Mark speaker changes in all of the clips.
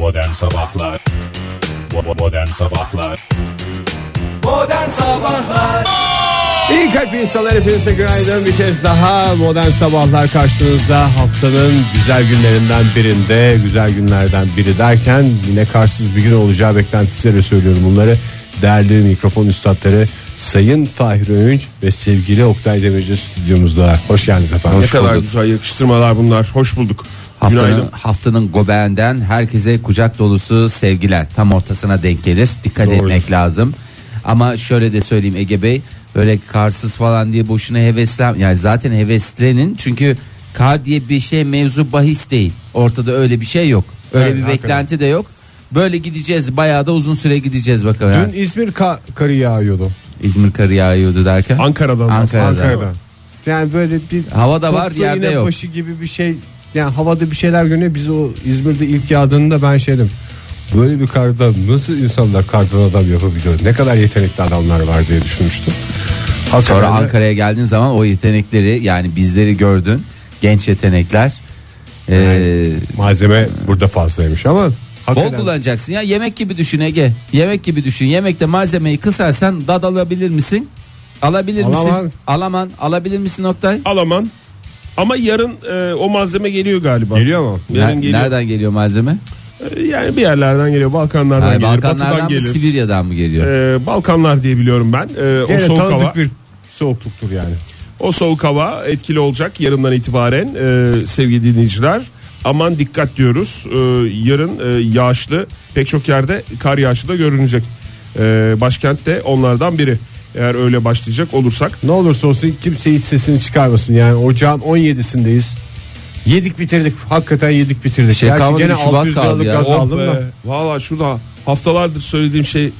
Speaker 1: Modern Sabahlar. Modern Sabahlar.
Speaker 2: Modern Sabahlar.
Speaker 3: İyi kalp insanlar hepinize günaydın. Bir kez daha modern sabahlar karşınızda. Haftanın güzel günlerinden birinde güzel günlerden biri derken yine karsız bir gün olacağı beklentisiyle söylüyorum bunları. Değerli mikrofon üstadları Sayın Fahir Öğünç ve sevgili Oktay Demirci stüdyomuzda. Hoş geldiniz efendim.
Speaker 4: Ne kadar güzel yakıştırmalar bunlar. Hoş bulduk.
Speaker 5: Haftanın,
Speaker 4: Günaydın.
Speaker 5: haftanın gobeğinden herkese kucak dolusu sevgiler. Tam ortasına denk gelir. Dikkat
Speaker 3: Doğru.
Speaker 5: etmek lazım. Ama şöyle de söyleyeyim Ege Bey. Böyle karsız falan diye boşuna heveslen. Yani zaten heveslenin çünkü kar diye bir şey mevzu bahis değil. Ortada öyle bir şey yok. Öyle
Speaker 3: Evet,
Speaker 5: bir
Speaker 3: hakikaten.
Speaker 5: beklenti de yok. Böyle gideceğiz. Bayağı da uzun süre gideceğiz bakalım. Yani.
Speaker 3: Dün İzmir ka- karı yağıyordu
Speaker 5: İzmir karı yağıyordu derken.
Speaker 4: Ankara'dan
Speaker 5: Ankara'dan.
Speaker 3: Ankara'da. Yani böyle bir
Speaker 5: Hava da var, yerde yok.
Speaker 3: başı gibi bir şey yani havada bir şeyler görünüyor. Biz o İzmir'de ilk yağdığında ben şeydim. Böyle bir karda nasıl insanlar kardan adam yapabiliyor? Ne kadar yetenekli adamlar var diye düşünmüştüm.
Speaker 5: Sonra
Speaker 3: Hakikaten de
Speaker 5: Ankara'ya geldiğin zaman o yetenekleri yani bizleri gördün. Genç yetenekler. Ee,
Speaker 3: malzeme burada fazlaymış ama
Speaker 5: Bol
Speaker 3: hakikaten
Speaker 5: kullanacaksın ya yemek gibi düşün Ege. Yemek gibi düşün. Yemekte malzemeyi kısarsan dad alabilir misin? Alabilir
Speaker 3: Alamam.
Speaker 5: misin? Alaman. Alabilir misin Oktay?
Speaker 4: Alaman. Ama yarın e, o malzeme geliyor galiba.
Speaker 3: geliyor mu?
Speaker 4: Yarın
Speaker 5: Ner-
Speaker 4: geliyor.
Speaker 5: Nereden geliyor malzeme?
Speaker 4: E, Yani bir yerlerden geliyor. Balkanlardan
Speaker 5: Ha,
Speaker 4: geliyor.
Speaker 5: Balkanlardan
Speaker 4: Batıdan
Speaker 5: mı
Speaker 4: geliyor.
Speaker 5: Sibirya'dan mı geliyor?
Speaker 4: E, Balkanlar diye biliyorum ben. E, o
Speaker 3: Gene
Speaker 4: soğuk
Speaker 3: tanıdık
Speaker 4: hava.
Speaker 3: bir soğukluktur yani.
Speaker 4: O soğuk hava etkili olacak yarından itibaren e, sevgili dinleyiciler. Aman dikkat diyoruz. E, yarın e, yağışlı pek çok yerde kar yağışı da görünecek. E, başkent de onlardan biri. Eğer öyle başlayacak olursak.
Speaker 3: Ne olursa olsun kimse hiç sesini çıkarmasın. Yani ocağın 17'sindeyiz. Yedik bitirdik. Hakikaten yedik bitirdik.
Speaker 5: Şey
Speaker 3: Gerçi gene
Speaker 5: bir Şubat
Speaker 3: 600
Speaker 5: kaldı ya.
Speaker 3: gaz
Speaker 4: Oh
Speaker 3: aldım da.
Speaker 4: Valla şurada haftalardır söylediğim şey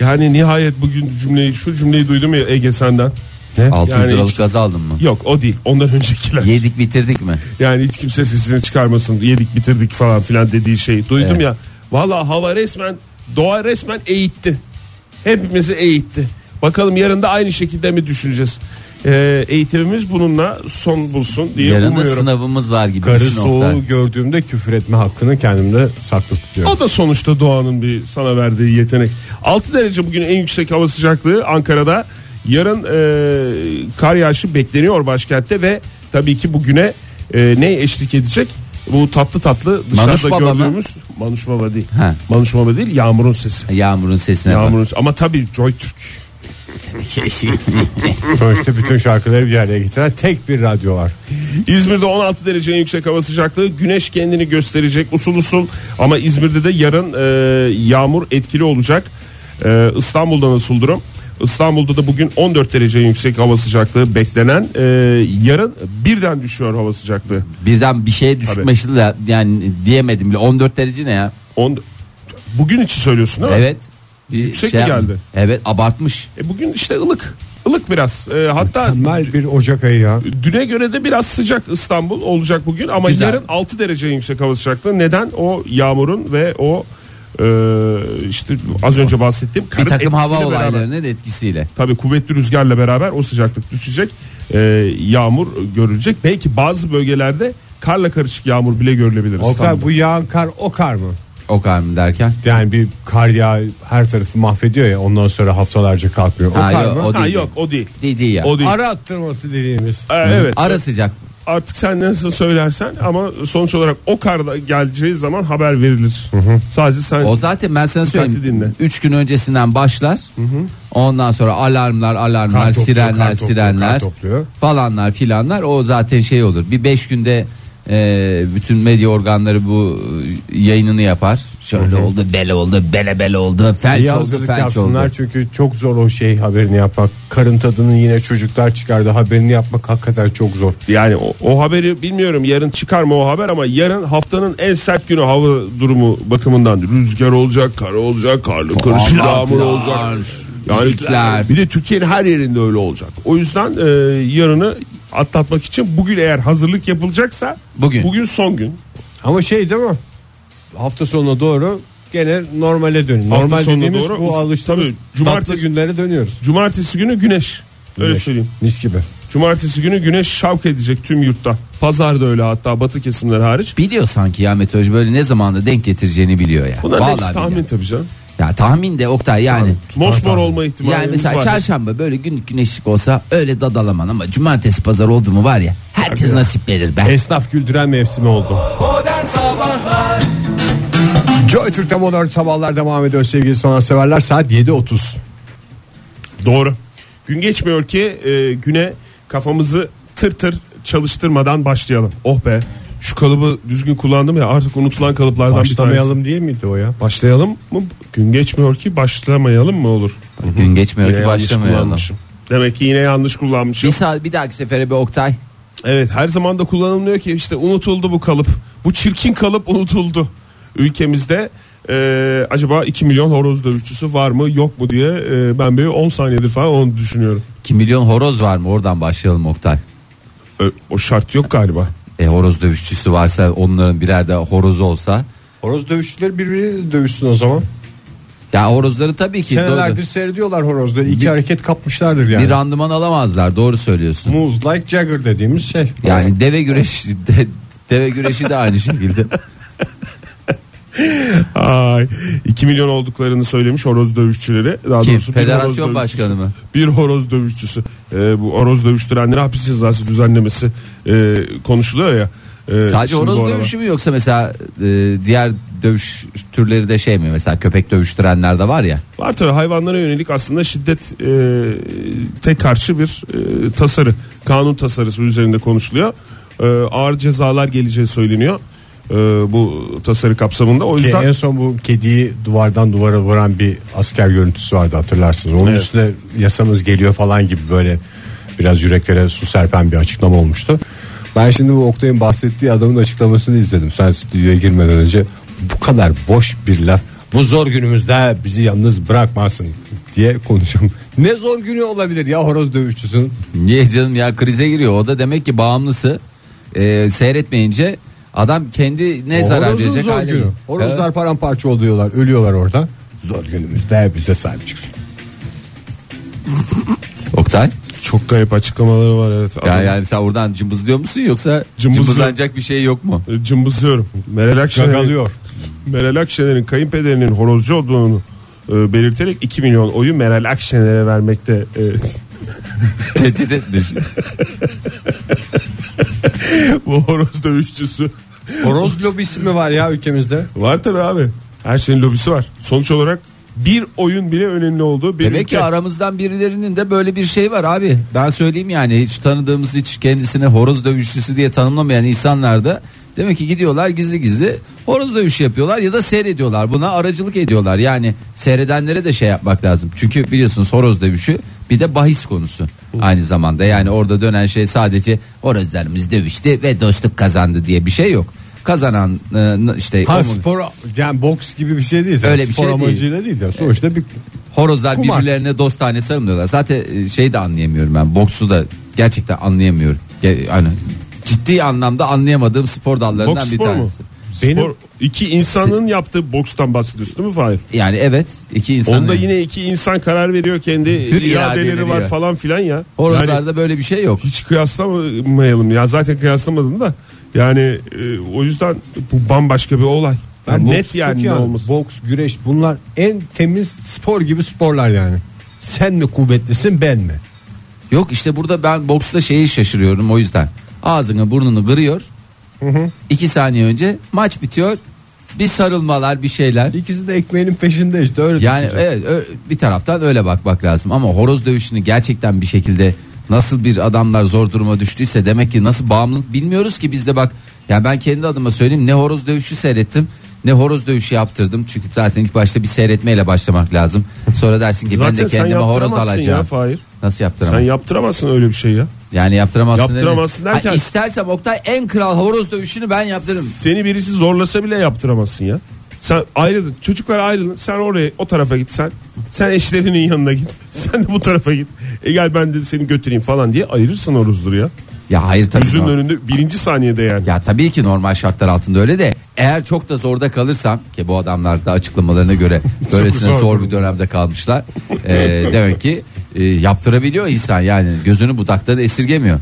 Speaker 4: yani nihayet bugün cümleyi şu cümleyi duydum ya Ege senden.
Speaker 5: 600
Speaker 4: yani
Speaker 5: liralık
Speaker 4: hiç-
Speaker 5: gaz aldın mı?
Speaker 4: Yok o değil ondan öncekiler.
Speaker 5: Yedik bitirdik mi?
Speaker 4: Yani hiç kimse sesini çıkarmasın yedik bitirdik falan filan dediği şey duydum
Speaker 5: Evet.
Speaker 4: ya. Valla hava resmen doğa resmen eğitti. Hepimizi eğitti. Bakalım yarın da aynı şekilde mi düşüneceğiz? Ee, eğitimimiz bununla son bulsun diye
Speaker 5: Yarın da
Speaker 4: umuyorum.
Speaker 5: sınavımız var gibi.
Speaker 3: Karı
Speaker 5: düşün Oktay.
Speaker 3: soğuğu gördüğümde küfür etme hakkını kendimde saklı tutuyorum.
Speaker 4: O da sonuçta doğanın bir sana verdiği yetenek. 6 derece bugün en yüksek hava sıcaklığı Ankara'da. Yarın e, kar yağışı bekleniyor başkentte ve tabii ki bugüne e, ne eşlik edecek? Bu tatlı tatlı dışarıda
Speaker 5: Manuş Baba mı?
Speaker 4: gördüğümüz Manuş Baba değil.
Speaker 5: Ha.
Speaker 4: Manuş Baba değil Yağmur'un sesi.
Speaker 5: Yağmurun sesine bak.
Speaker 4: Yağmur'un ama tabii Joy Türk.
Speaker 3: Sonuçta bütün şarkıları bir araya getiren tek bir radyo var.
Speaker 4: İzmir'de 16 derece yüksek hava sıcaklığı. Güneş kendini gösterecek usul usul ama İzmir'de de yarın e, yağmur etkili olacak. E, İstanbul'da nasıl durum? İstanbul'da da bugün 14 derece yüksek hava sıcaklığı beklenen. E, yarın birden düşüyor hava sıcaklığı.
Speaker 5: Birden bir şeye düşmesi de yani diyemedim bile 14 derece ne ya?
Speaker 4: On, bugün için söylüyorsun değil mi?
Speaker 5: Evet. Bir
Speaker 4: Yüksek mi
Speaker 5: yapmış.
Speaker 4: geldi?
Speaker 5: Evet abartmış.
Speaker 4: E, bugün işte ılık. Ilık biraz. E, hatta
Speaker 3: Mükemmel bir Ocak ayı ya.
Speaker 4: Düne göre de biraz sıcak İstanbul olacak bugün ama
Speaker 5: Güzel.
Speaker 4: yarın 6 derece yüksek hava sıcaklığı. Neden? O yağmurun ve o e, işte az önce bahsettiğim
Speaker 5: Bir
Speaker 4: karın
Speaker 5: takım hava
Speaker 4: etkisiyle beraber.
Speaker 5: olaylarının etkisiyle.
Speaker 4: Tabii kuvvetli rüzgarla beraber o sıcaklık düşecek. E, yağmur görülecek. Belki bazı bölgelerde karla karışık yağmur bile görülebilir.
Speaker 3: Oktay
Speaker 4: İstanbul'da.
Speaker 3: bu yağan kar o kar mı?
Speaker 5: O kadar mı derken?
Speaker 3: Yani bir kar yağ her tarafı mahvediyor ya ondan sonra haftalarca kalkmıyor. O
Speaker 5: Ha,
Speaker 3: kar
Speaker 5: yok,
Speaker 3: mı?
Speaker 5: o
Speaker 4: Ha,
Speaker 5: değil.
Speaker 4: yok o değil.
Speaker 5: Değil değil ya.
Speaker 4: O değil.
Speaker 3: Ara attırması dediğimiz.
Speaker 4: E, evet.
Speaker 5: Ara sıcak.
Speaker 4: Artık sen nasıl söylersen ama sonuç olarak o kar da geleceği zaman haber verilir. Sadece sen
Speaker 5: O zaten ben sana
Speaker 4: Dikkatli
Speaker 5: söyleyeyim.
Speaker 4: dinle.
Speaker 5: 3 gün öncesinden başlar. Ondan sonra alarmlar, alarmlar,
Speaker 3: Kar topluyor,
Speaker 5: sirenler,
Speaker 3: kar topluyor,
Speaker 5: sirenler
Speaker 3: kar topluyor.
Speaker 5: falanlar filanlar. O zaten şey olur. Bir 5 günde e, bütün medya organları bu yayınını yapar. Şöyle oldu, bele oldu, bele bele oldu, felç
Speaker 3: İyi
Speaker 5: oldu, felç oldu.
Speaker 3: çünkü çok zor o şey haberini yapmak. Karın tadını yine çocuklar çıkardı haberini yapmak hakikaten çok zor.
Speaker 4: Yani o, o haberi bilmiyorum yarın çıkar mı o haber ama yarın haftanın en sert günü hava durumu bakımından rüzgar olacak, kar olacak, karlı karışık yağmur olacak. Yani
Speaker 5: Müzikler.
Speaker 4: bir de Türkiye'nin her yerinde öyle olacak. O yüzden e, yarını atlatmak için bugün eğer hazırlık yapılacaksa
Speaker 5: Bugün.
Speaker 4: bugün son gün.
Speaker 3: Ama şey değil mi? Hafta sonuna doğru gene normale dönüyor.
Speaker 4: Hafta
Speaker 3: Normal dediğimiz
Speaker 4: doğru,
Speaker 3: bu alıştığımız
Speaker 4: cumartesi-
Speaker 3: tatlı günlere dönüyoruz.
Speaker 4: Cumartesi günü güneş. Öyle
Speaker 3: Güneş,
Speaker 4: söyleyeyim.
Speaker 3: Mis gibi.
Speaker 4: Cumartesi günü güneş şavk edecek tüm yurtta. Pazar da öyle hatta batı kesimler hariç.
Speaker 5: Biliyor sanki ya meteoroloji böyle ne zamanda denk getireceğini biliyor ya.
Speaker 4: Hepsi
Speaker 5: Vallahi
Speaker 4: tahmin
Speaker 5: biliyor.
Speaker 4: tabii canım.
Speaker 5: Ya tahmin de Oktay yani.
Speaker 4: Mosmor olma ihtimalimiz
Speaker 5: Yani mesela
Speaker 4: var.
Speaker 5: çarşamba böyle günlük güneşlik olsa öyle dadalaman ama cumartesi pazar oldu mu var ya herkes nasiplenir be.
Speaker 3: Esnaf güldüren mevsimi oldu. Joy Türk'te modern sabahlar devam ediyor sevgili sanatseverler. Saat 7.30.
Speaker 4: Doğru. Gün geçmiyor ki e, güne kafamızı tır tır çalıştırmadan başlayalım. Oh be. Şu kalıbı düzgün kullandım ya artık unutulan kalıplardan bir.
Speaker 3: Başlamayalım değil miydi o ya?
Speaker 4: Başlayalım mı? Gün geçmiyor ki başlamayalım mı olur?
Speaker 5: Gün geçmiyor
Speaker 4: Yine
Speaker 5: ki
Speaker 4: yanlış
Speaker 5: başlamayalım.
Speaker 4: kullanmışım. Demek ki yine yanlış kullanmışım.
Speaker 5: Bir saat bir dahaki sefere bir Oktay.
Speaker 4: Evet her zaman da kullanılmıyor ki işte unutuldu bu kalıp. Bu çirkin kalıp unutuldu. Ülkemizde e, acaba 2 milyon horoz dövüşçüsü var mı yok mu diye e, ben bir 10 saniyedir falan onu düşünüyorum.
Speaker 5: 2 milyon horoz var mı oradan başlayalım Oktay.
Speaker 4: O şart yok galiba.
Speaker 5: E horoz dövüşçüsü varsa onların birer de horozu olsa.
Speaker 3: Horoz dövüşçüleri birbirini dövüşsün o zaman.
Speaker 5: Ya horozları tabii ki
Speaker 3: Senelerdir
Speaker 5: doğru.
Speaker 3: seyrediyorlar horozları. İki hareket kapmışlardır yani.
Speaker 5: bir randıman alamazlar doğru söylüyorsun.
Speaker 3: Moves like Jagger dediğimiz şey.
Speaker 5: Yani deve güreşi de, deve güreşi de aynı şekilde.
Speaker 4: Ay 2 milyon olduklarını söylemiş horoz dövüşçüleri. Daha
Speaker 5: Kim?
Speaker 4: doğrusu bir horoz
Speaker 5: Federasyon
Speaker 4: dövüşçüsü.
Speaker 5: başkanı mı?
Speaker 4: Bir horoz dövüşçüsü. E, bu horoz dövüştürenlere hapis cezası düzenlemesi e, konuşuluyor ya. E,
Speaker 5: Sadece
Speaker 4: şimdi bu
Speaker 5: horoz
Speaker 4: aralar.
Speaker 5: dövüşü mü yoksa mesela e, diğer dövüş türleri de şey mi? Mesela köpek dövüştürenler de var ya.
Speaker 4: Var tabii hayvanlara yönelik aslında şiddet e, tek karşı bir e, tasarı. Kanun tasarısı üzerinde konuşuluyor. E, ağır cezalar geleceği söyleniyor. E, bu tasarı kapsamında. O
Speaker 3: Ki
Speaker 4: yüzden
Speaker 3: en son bu kediyi duvardan duvara vuran bir asker görüntüsü vardı hatırlarsınız. Onun
Speaker 4: Evet.
Speaker 3: üstüne yasamız geliyor falan gibi böyle biraz yüreklere su serpen bir açıklama olmuştu. Ben şimdi bu Oktay'ın bahsettiği adamın açıklamasını izledim. Sen stüdyoya girmeden önce bu kadar boş bir laf. Bu zor günümüzde bizi yalnız bırakmasın diye konuşuyorum. Ne zor günü olabilir ya horoz dövüşçüsünün.
Speaker 5: Niye canım ya krize giriyor. O da demek ki bağımlısı. E, seyretmeyince adam kendi ne
Speaker 3: O
Speaker 5: zarar verecek
Speaker 3: zor
Speaker 5: hale
Speaker 3: günü.
Speaker 5: geliyor.
Speaker 3: Horozlar
Speaker 5: Evet.
Speaker 3: paramparça oluyorlar, ölüyorlar orada. Zor günümüzde bize sahip çıksın.
Speaker 5: Oktay.
Speaker 4: çok kayıp açıklamaları var evet.
Speaker 5: Ya
Speaker 4: Adam-
Speaker 5: yani sen oradan cımbızlıyor musun yoksa
Speaker 4: Cımbızlı-
Speaker 5: cımbızlanacak bir şey yok mu?
Speaker 4: E, Cımbızlıyorum. Meral Akşener'in,
Speaker 3: Gagalıyor.
Speaker 4: Meral Akşener'in kayınpederinin horozcu olduğunu e, belirterek 2 milyon oyu Meral Akşener'e vermekte e,
Speaker 5: Tehdit etmiş.
Speaker 4: bu horoz dövüşçüsü
Speaker 3: Horoz lobisi mi var ya ülkemizde?
Speaker 4: var tabi abi. Her şeyin lobisi var. Sonuç olarak bir oyun bile önemli olduğu bir
Speaker 5: Demek ki
Speaker 4: ülke.
Speaker 5: aramızdan birilerinin de böyle bir şey var abi. Ben söyleyeyim yani hiç tanıdığımız hiç kendisine horoz dövüşçüsü diye tanımlamayan insanlar da demek ki gidiyorlar gizli gizli horoz dövüşü yapıyorlar ya da seyrediyorlar. Buna aracılık ediyorlar. Yani seyredenlere de şey yapmak lazım. Çünkü biliyorsunuz horoz dövüşü bir de bahis konusu aynı zamanda. Yani orada dönen şey sadece horozlarımız dövüştü ve dostluk kazandı diye bir şey yok. Kazanan e, işte
Speaker 3: Ha
Speaker 5: o-
Speaker 3: spor yani boks gibi bir şey değil.
Speaker 5: Öyle
Speaker 3: Öyle
Speaker 5: bir
Speaker 3: spor
Speaker 5: şey değil.
Speaker 3: amacıyla değil. de Sonuçta bir
Speaker 5: Horozlar
Speaker 3: Kumar.
Speaker 5: birbirlerine dostane sarılmıyorlar. Zaten e, şey de anlayamıyorum ben. Boksu da gerçekten anlayamıyorum. Hani ciddi anlamda anlayamadığım spor dallarından
Speaker 4: Boks
Speaker 5: bir
Speaker 4: spor mu?
Speaker 3: Benim-
Speaker 4: Spor, iki insanın yaptığı bokstan bahsediyorsun değil mi Fahir?
Speaker 5: Yani evet iki insan.
Speaker 4: Onda yine iki insan karar veriyor kendi
Speaker 5: Hür
Speaker 4: iradeleri
Speaker 5: iradeleri
Speaker 4: var
Speaker 5: ya.
Speaker 4: falan filan ya.
Speaker 5: Horozlarda
Speaker 4: Yani
Speaker 5: böyle bir şey yok.
Speaker 4: hiç kıyaslamayalım ya zaten kıyaslamadım da yani e, o yüzden bu bambaşka bir olay. Yani
Speaker 3: boks
Speaker 4: net
Speaker 3: çok
Speaker 4: yani ne olması.
Speaker 3: Boks, güreş bunlar en temiz spor gibi sporlar yani. Sen mi kuvvetlisin ben mi?
Speaker 5: Yok işte burada ben boksta şeyi şaşırıyorum o yüzden. Ağzını burnunu kırıyor. İki saniye önce maç bitiyor. Bir sarılmalar bir şeyler.
Speaker 3: İkisi de ekmeğinin peşinde işte öyle
Speaker 5: Yani
Speaker 3: düşüneceksin.
Speaker 5: evet ö- bir taraftan öyle bakmak lazım ama horoz dövüşünü gerçekten bir şekilde nasıl bir adamlar zor duruma düştüyse demek ki nasıl bağımlılık bilmiyoruz ki biz de bak ya ben kendi adıma söyleyeyim ne horoz dövüşü seyrettim ne horoz dövüşü yaptırdım çünkü zaten ilk başta bir seyretmeyle başlamak lazım sonra dersin ki ben de
Speaker 4: sen
Speaker 5: kendime horoz
Speaker 4: yaptıramazsın ya
Speaker 5: alacağım
Speaker 4: Fahir.
Speaker 5: nasıl
Speaker 4: Sen
Speaker 5: yaptıramam
Speaker 4: yaptıramazsın öyle bir şey ya.
Speaker 5: Yani yaptıramazsın
Speaker 4: Yaptıramazsın
Speaker 5: dedi.
Speaker 4: derken-
Speaker 5: Ha, istersem Oktay en kral horoz dövüşünü ben yaptırırım
Speaker 4: Seni birisi zorlasa bile yaptıramazsın ya. Sen ayrılın. Çocuklar ayrılın. Sen oraya o tarafa git sen. Sen eşlerinin yanına git. Sen de bu tarafa git. E gel ben de seni götüreyim falan diye ayırırsın o ruzları ya.
Speaker 5: ya hayır tabii
Speaker 4: Yüzünün önünde birinci saniyede yani.
Speaker 5: Ya tabii ki normal şartlar altında öyle de eğer çok da zorda kalırsam ki bu adamlar da açıklamalarına göre böylesine
Speaker 3: zor
Speaker 5: zor bir dönemde kalmışlar. Ee, demek ki e, yaptırabiliyor insan yani gözünü budaktan esirgemiyor.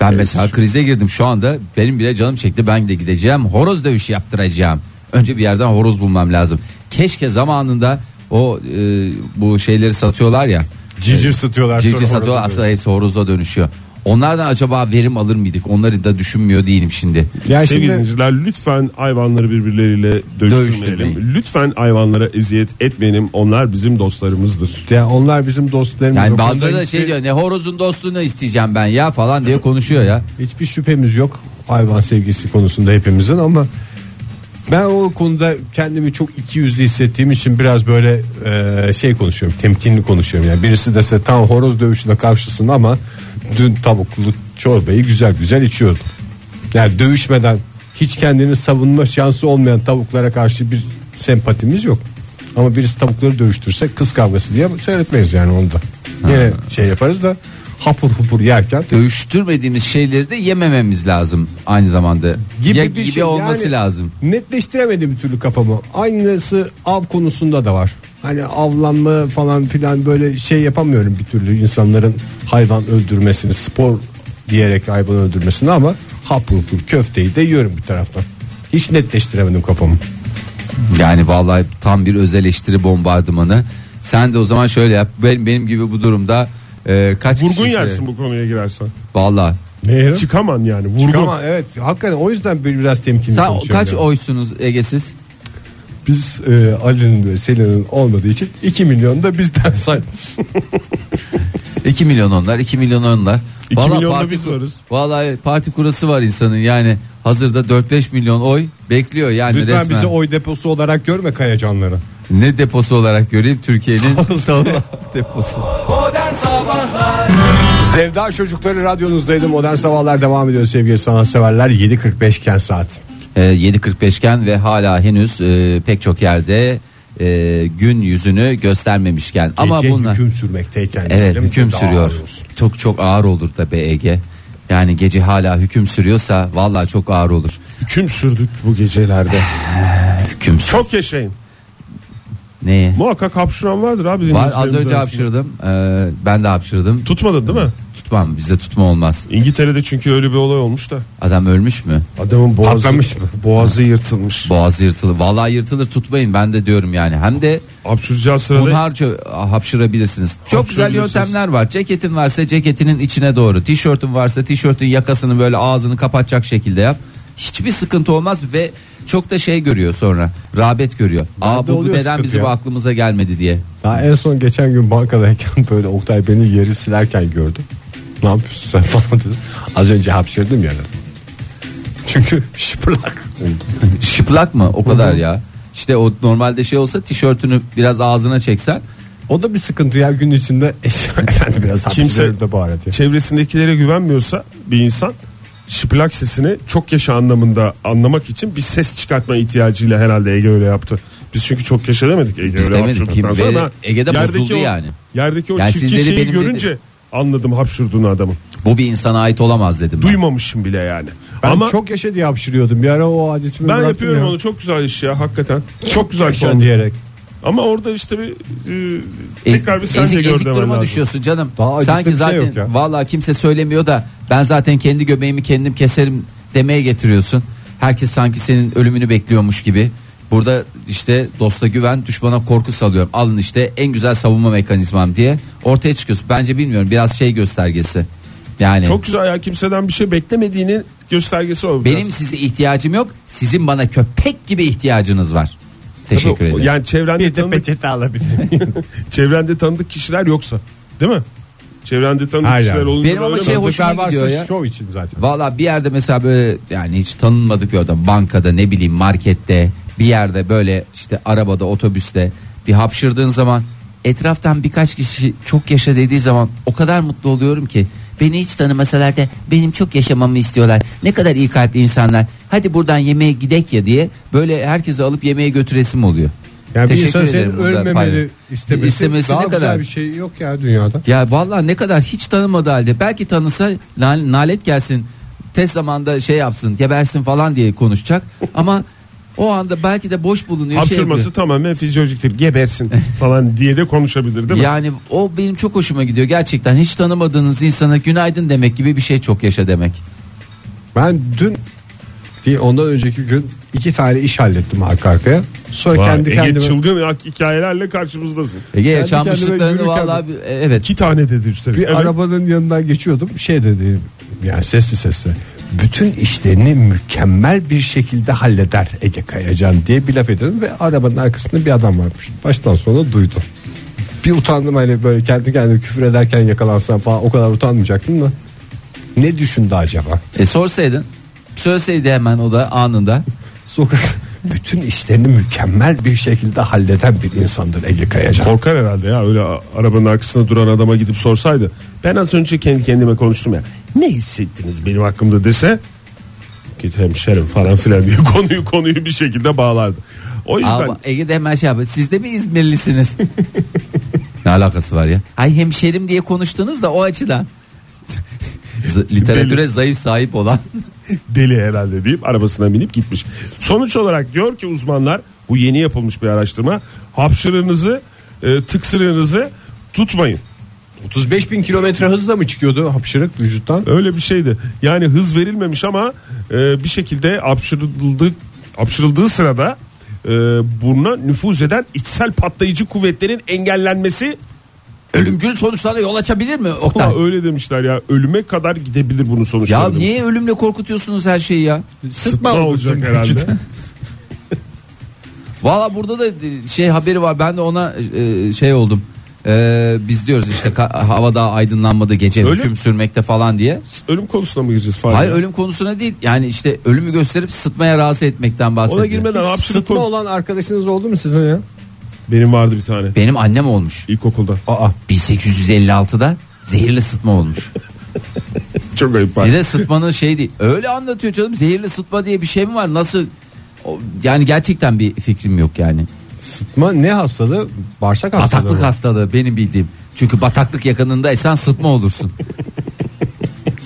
Speaker 5: Ben mesela krize girdim şu anda benim bile canım çekti ben de gideceğim horoz dövüşü yaptıracağım. Önce bir yerden horoz bulmam lazım. Keşke zamanında o e, bu şeyleri satıyorlar ya.
Speaker 3: Civciv satıyorlar.
Speaker 5: Civciv satıyorlar aslında hepsi horoza dönüşüyor. Onlardan acaba verim alır mıydık? Onları da düşünmüyor değilim şimdi.
Speaker 3: Ya
Speaker 4: Sevgili
Speaker 3: şimdi
Speaker 4: dinleyiciler lütfen hayvanları birbirleriyle dövüştürmeyelim.
Speaker 5: Dövüştürmeyin.
Speaker 4: Lütfen hayvanlara eziyet etmeyelim. Onlar bizim dostlarımızdır.
Speaker 3: ya onlar bizim dostlarımız.
Speaker 5: Yani
Speaker 3: O konuda
Speaker 5: bazıları da
Speaker 3: hiçbir-
Speaker 5: şey diyor ne horozun dostluğunu isteyeceğim ben ya falan diye konuşuyor ya.
Speaker 3: Hiçbir şüphemiz yok hayvan sevgisi konusunda hepimizin ama ben o konuda kendimi çok iki yüzlü hissettiğim için biraz böyle e, şey konuşuyorum temkinli konuşuyorum yani birisi dese tam horoz dövüşüne karşısın ama dün tavuklu çorbayı güzel güzel içiyordum. Yani dövüşmeden hiç kendini savunma şansı olmayan tavuklara karşı bir sempatimiz yok. Ama birisi tavukları dövüştürse kız kavgası diye seyretmeyiz yani onu da. Yine şey yaparız da hapur hupur yerken
Speaker 5: Dövüştürmediğimiz şeyleri de yemememiz lazım aynı zamanda.
Speaker 3: gibi
Speaker 5: Ya-
Speaker 3: bir
Speaker 5: gibi
Speaker 3: şey
Speaker 5: olması
Speaker 3: yani
Speaker 5: lazım.
Speaker 3: Netleştiremedim bir türlü kafamı. Aynısı av konusunda da var. Hani avlanma falan filan böyle şey yapamıyorum bir türlü insanların hayvan öldürmesini spor diyerek hayvan öldürmesini ama hapur hapur köfteyi de yiyorum bir taraftan. Hiç netleştiremedim kafamı.
Speaker 5: Yani vallahi tam bir öz eleştiri bombardımanı. Sen de o zaman şöyle yap. Benim, benim gibi bu durumda e, kaç
Speaker 4: Vurgun
Speaker 5: kişi-
Speaker 4: yersin bu konuya girersen.
Speaker 5: Vallahi.
Speaker 3: Ne?
Speaker 4: Çıkaman yani vurgun.
Speaker 3: Ama evet hakikaten o yüzden bir- biraz temkinli
Speaker 5: Sen
Speaker 3: konuşuyorum
Speaker 5: kaç
Speaker 3: yani.
Speaker 5: oysunuz Egesiz?
Speaker 3: Biz e, Ali'nin ve Selin'in olmadığı için 2 milyon da bizden say.
Speaker 5: 2 milyon onlar 2 milyon onlar.
Speaker 4: İki
Speaker 5: Vallahi
Speaker 4: milyonda
Speaker 5: parti
Speaker 4: biz
Speaker 5: kur-
Speaker 4: varız.
Speaker 5: Vallahi parti kurası var insanın yani hazırda 4-5 milyon oy bekliyor yani
Speaker 3: Lütfen
Speaker 5: resmen.
Speaker 3: bizi oy deposu olarak görme kayacanları.
Speaker 5: Ne deposu olarak göreyim Türkiye'nin deposu.
Speaker 2: Modern Sabahlar
Speaker 3: Sevda Çocukları radyonuzdaydı. Modern Sabahlar devam ediyor sevgili sanatseverler. 7.45 iken saat.
Speaker 5: Ee, 7.45 iken ve hala henüz e, pek çok yerde e, gün yüzünü göstermemişken ama
Speaker 3: Gece
Speaker 5: bunlar
Speaker 3: hüküm sürmekteyken.
Speaker 5: evet
Speaker 3: diyelim,
Speaker 5: hüküm sürüyor. Çok çok ağır olur da be Ege. Yani gece hala hüküm sürüyorsa vallahi çok ağır olur.
Speaker 4: Hüküm sürdük bu gecelerde.
Speaker 5: Hüküm sür-
Speaker 4: Çok yaşayın.
Speaker 5: Neye?
Speaker 4: Muhakkak hapşuran vardır abi.
Speaker 5: Var az önce
Speaker 4: arasında.
Speaker 5: hapşırdım. Ee, ben de hapşırdım.
Speaker 4: Tutmadın değil mi?
Speaker 5: Tutmam bizde tutma olmaz.
Speaker 4: İngiltere'de çünkü öyle bir olay olmuş da.
Speaker 5: Adam ölmüş mü?
Speaker 4: Adamın boğazı,
Speaker 3: Patlamış mı?
Speaker 4: boğazı yırtılmış.
Speaker 5: Boğazı yırtılır. Vallahi yırtılır tutmayın ben de diyorum yani. Hem de
Speaker 4: Hapşuracağı sırada
Speaker 5: Hunharca hapşırabilirsiniz. Çok güzel yöntemler var. Ceketin varsa ceketinin içine doğru. Tişörtün varsa tişörtün yakasını böyle ağzını kapatacak şekilde yap. Hiçbir sıkıntı olmaz ve çok da şey görüyor sonra. Rağbet görüyor. Aa
Speaker 3: de
Speaker 5: bu
Speaker 3: oluyor
Speaker 5: neden
Speaker 3: sıkıntı
Speaker 5: bizim
Speaker 3: ya.
Speaker 5: aklımıza gelmedi diye.
Speaker 3: Daha en son geçen gün bankadayken böyle Oktay beni yeri silerken gördüm. Ne yapıyorsun sen falan dedi. Az önce hapşırdım ya. dedim. Çünkü şıpırlak.
Speaker 5: Şıplak mı? O kadar ya. İşte o normalde şey olsa tişörtünü biraz ağzına çeksen
Speaker 3: O da bir sıkıntı ya gün içinde. Efendim biraz
Speaker 4: Kimse-
Speaker 3: bu arada.
Speaker 4: çevresindekilere güvenmiyorsa bir insan şıplak sesini çok yaşa anlamında anlamak için bir ses çıkartma ihtiyacıyla herhalde Ege öyle yaptı. Biz çünkü çok yaşa demedik Ege öyle
Speaker 5: demedik
Speaker 4: hapşırdıktan
Speaker 5: ki,
Speaker 4: sonra. Ben
Speaker 5: Ege'de
Speaker 4: yerdeki
Speaker 5: bozuldu
Speaker 4: o-
Speaker 5: yani.
Speaker 4: Yerdeki o
Speaker 5: Yani
Speaker 4: çirkin şeyi görünce
Speaker 5: dedi-
Speaker 4: anladım hapşırdığını adamın.
Speaker 5: bu bir insana ait olamaz dedim. ben.
Speaker 4: Duymamışım bile yani.
Speaker 3: Ben
Speaker 4: Ama
Speaker 3: çok yaşa diye hapşırıyordum. Bir ara o adetimi
Speaker 4: ben yapıyorum
Speaker 3: ya.
Speaker 4: onu çok güzel iş ya hakikaten. Çok güzel
Speaker 3: Yaşa diyerek.
Speaker 4: Ama orada işte bir e,
Speaker 5: E,
Speaker 4: tekrar bir sen
Speaker 5: ezik,
Speaker 4: de gör
Speaker 5: ezik duruma
Speaker 4: lazım.
Speaker 5: düşüyorsun canım.
Speaker 3: Daha
Speaker 5: Sanki
Speaker 3: şey
Speaker 5: zaten
Speaker 3: yok ya.
Speaker 5: vallahi kimse söylemiyor da ben zaten kendi göbeğimi kendim keserim demeye getiriyorsun. Herkes sanki senin ölümünü bekliyormuş gibi. Burada işte dosta güven düşmana korku salıyorum. Alın işte en güzel savunma mekanizmam diye ortaya çıkıyorsun. Bence bilmiyorum biraz şey göstergesi. Yani
Speaker 4: Çok güzel ya kimseden bir şey beklemediğinin göstergesi o. biraz.
Speaker 5: benim size ihtiyacım yok. Sizin bana köpek gibi ihtiyacınız var. Teşekkür
Speaker 4: Tabii
Speaker 5: ederim.
Speaker 4: Yani çevrende
Speaker 3: Bir
Speaker 4: tanıdık,
Speaker 3: peçete alabilir miyim?
Speaker 4: çevrende tanıdık kişiler yoksa değil mi? Çevrende tanıdık
Speaker 3: Aynen.
Speaker 4: kişiler olunca
Speaker 5: Benim ama şey hoşuma gidiyor ya.
Speaker 3: Şov için zaten.
Speaker 5: Valla bir yerde mesela böyle yani hiç tanınmadık bir adam bankada ne bileyim markette bir yerde böyle işte arabada otobüste bir hapşırdığın zaman etraftan birkaç kişi çok yaşa dediği zaman o kadar mutlu oluyorum ki beni hiç tanımasalar da benim çok yaşamamı istiyorlar. Ne kadar iyi kalpli insanlar. Hadi buradan yemeğe gidek ya diye böyle herkesi alıp yemeğe götüresim oluyor.
Speaker 3: Yani bir
Speaker 5: Teşekkür
Speaker 3: insan senin
Speaker 5: paylaş-
Speaker 3: istemesi,
Speaker 5: İstemesi
Speaker 3: daha
Speaker 5: ne
Speaker 3: güzel
Speaker 5: kadar?
Speaker 3: bir şey yok ya dünyada.
Speaker 5: Ya vallahi ne kadar hiç tanımadığı halde belki tanısa nal- nalet gelsin tez zamanda şey yapsın gebersin falan diye konuşacak ama O anda belki de boş bulunuyor. şey
Speaker 4: Hapşırması
Speaker 5: yapıyor.
Speaker 4: tamamen fizyolojiktir. Gebersin falan diye de konuşabilir değil mi?
Speaker 5: Yani o benim çok hoşuma gidiyor gerçekten hiç tanımadığınız insana günaydın demek gibi bir şey çok yaşa demek.
Speaker 3: Ben dün değil ondan önceki gün iki tane iş hallettim arka arkaya. Sonra
Speaker 4: Vay,
Speaker 3: kendi
Speaker 4: Ege
Speaker 3: kendime
Speaker 4: çılgın hikayelerle karşımızdasın.
Speaker 5: Ege
Speaker 3: Kendi
Speaker 5: yaşanmışlıklarını bir- e, evet
Speaker 4: İki tane dedi üstelik.
Speaker 3: bir
Speaker 4: Evet.
Speaker 3: arabanın yanından geçiyordum. Şey dedi yani sesli sesli. Bütün işlerini mükemmel bir şekilde halleder Ege Kayacan diye bir laf ediyordum ve arabanın arkasında bir adam varmış. Baştan sona duydum. Bir utandım hani böyle kendi kendime küfür ederken yakalansam falan o kadar utanmayacaktım da. Ne düşündü acaba?
Speaker 5: e, sorsaydın söyleseydi hemen o da anında
Speaker 3: Sokak bütün işlerini mükemmel bir şekilde halleden bir insandır Ege Kayacan.
Speaker 4: Korkar herhalde ya öyle arabanın arkasında duran adama gidip sorsaydı. Ben az önce kendi kendime konuştum ya. Ne hissettiniz benim hakkımda dese git hemşerim falan filan diye konuyu konuyu bir şekilde bağlardı. O yüzden
Speaker 5: Ama Ege de hemen şey yapıyor. Siz de mi İzmirlisiniz? ne alakası var ya? Ay hemşerim diye konuştunuz da o açıdan. Literatüre zayıf sahip olan.
Speaker 4: deli herhalde deyip arabasına binip gitmiş. Sonuç olarak diyor ki uzmanlar bu yeni yapılmış bir araştırma hapşırığınızı e, tıksırığınızı tutmayın.
Speaker 3: 35 bin kilometre hızla mı çıkıyordu hapşırık vücuttan?
Speaker 4: Öyle bir şeydi. Yani hız verilmemiş ama e, bir şekilde hapşırıldığı, hapşırıldığı sırada e, buruna nüfuz eden içsel patlayıcı kuvvetlerin engellenmesi
Speaker 5: Ölümcül sonuçlara yol açabilir mi Oktay?
Speaker 4: Ama öyle demişler ya ölüme kadar gidebilir bunun sonuçları.
Speaker 5: Ya
Speaker 4: demiş.
Speaker 5: niye ölümle korkutuyorsunuz her şeyi ya?
Speaker 4: Sıtma olacak herhalde.
Speaker 5: Valla burada da şey haberi var. Ben de ona e, şey oldum. E, biz diyoruz işte hava daha aydınlanmadı gece
Speaker 4: Öyle
Speaker 5: hüküm
Speaker 4: mi?
Speaker 5: sürmekte falan diye.
Speaker 4: Ölüm konusuna mı gireceğiz falan?
Speaker 5: Hayır ölüm konusuna değil. Yani işte ölümü gösterip sıtmaya razı etmekten bahsediyor.
Speaker 4: Ona girmeden hapşırık
Speaker 3: Sıtma
Speaker 4: konusu.
Speaker 3: olan arkadaşınız oldu mu sizin ya?
Speaker 4: Benim vardı bir tane
Speaker 5: Benim annem olmuş.
Speaker 4: ilkokulda.
Speaker 3: Aa
Speaker 5: 1856'da zehirli sıtma olmuş.
Speaker 4: Çok ayıp var.
Speaker 5: Bir de sıtmanın şey değil. Öyle anlatıyor canım. Zehirli sıtma diye bir şey mi var? Nasıl? Yani gerçekten bir fikrim yok yani.
Speaker 3: sıtma ne hastalığı? Bağırsak hastalığı.
Speaker 5: Bataklık
Speaker 3: mı?
Speaker 5: hastalığı benim bildiğim. Çünkü bataklık yakınındaysan sıtma olursun.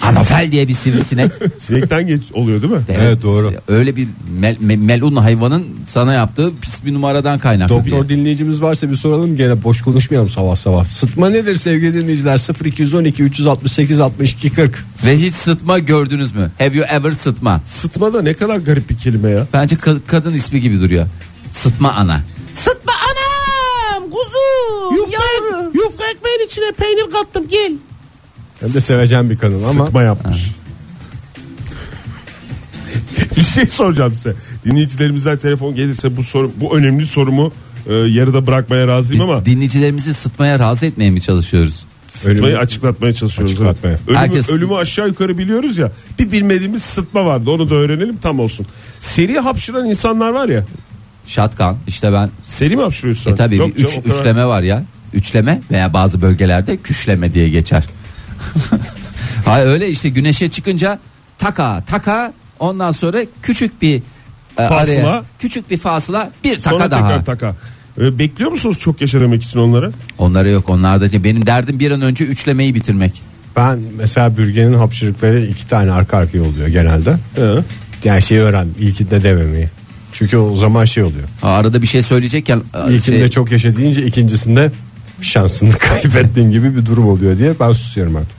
Speaker 5: Anofel diye bir sivrisinek.
Speaker 4: Sinekten geç oluyor değil mi?
Speaker 3: Evet, doğru.
Speaker 5: Öyle bir mel, me- melun hayvanın sana yaptığı pis bir numaradan kaynaklı.
Speaker 3: Doktor dinleyicimiz varsa bir soralım gene boş konuşmayalım sabah sabah. Sıtma nedir sevgili dinleyiciler? 0212 368 62 40.
Speaker 5: Ve hiç sıtma gördünüz mü? Have you ever sıtma?
Speaker 4: Sıtma da ne kadar garip bir kelime ya.
Speaker 5: Bence ka- kadın ismi gibi duruyor. Sıtma ana. Sıtma anam kuzum yavrum.
Speaker 4: Yufka ekmeğin içine peynir kattım gel.
Speaker 3: Hem de sevecen bir kadın ama
Speaker 4: Sıkma yapmış. bir şey soracağım size. Dinleyicilerimizden telefon gelirse bu soru bu önemli sorumu e, yarıda bırakmaya razıyım
Speaker 5: Biz
Speaker 4: ama
Speaker 5: dinleyicilerimizi sıtmaya razı etmeye mi çalışıyoruz?
Speaker 4: sıtmayı açıklatmaya çalışıyoruz.
Speaker 3: Açıklatmaya.
Speaker 4: Ölümü,
Speaker 5: Herkes-
Speaker 4: ölümü aşağı yukarı biliyoruz ya. Bir bilmediğimiz sıtma vardı. Onu da öğrenelim tam olsun. Seri hapşıran insanlar var ya.
Speaker 5: Şatkan işte ben
Speaker 4: Seri mi hapşırıyorsun?
Speaker 5: e tabii
Speaker 4: Yok
Speaker 5: bir üç, üçleme var ya. Üçleme veya bazı bölgelerde küşleme diye geçer. Hayır öyle işte güneşe çıkınca taka taka ondan sonra küçük bir e,
Speaker 4: Fasıla.
Speaker 5: araya küçük bir fasıla bir taka
Speaker 4: Sonra
Speaker 5: daha.
Speaker 4: tekrar taka. E, bekliyor musunuz çok yaşa demek için onları?
Speaker 5: Onlara yok onlarda benim derdim bir an önce üçlemeyi bitirmek.
Speaker 3: ben mesela bürgenin hapşırıkları iki tane arka arkaya oluyor genelde.
Speaker 4: He.
Speaker 3: Yani şeyi öğren ilkinde dememeyi. Çünkü o zaman şey oluyor.
Speaker 5: Ha, Arada bir şey söyleyecekken e,
Speaker 3: İlkinde
Speaker 5: şey,
Speaker 3: çok yaşa deyince ikincisinde şansını kaybettiğin gibi bir durum oluyor diye ben susuyorum artık.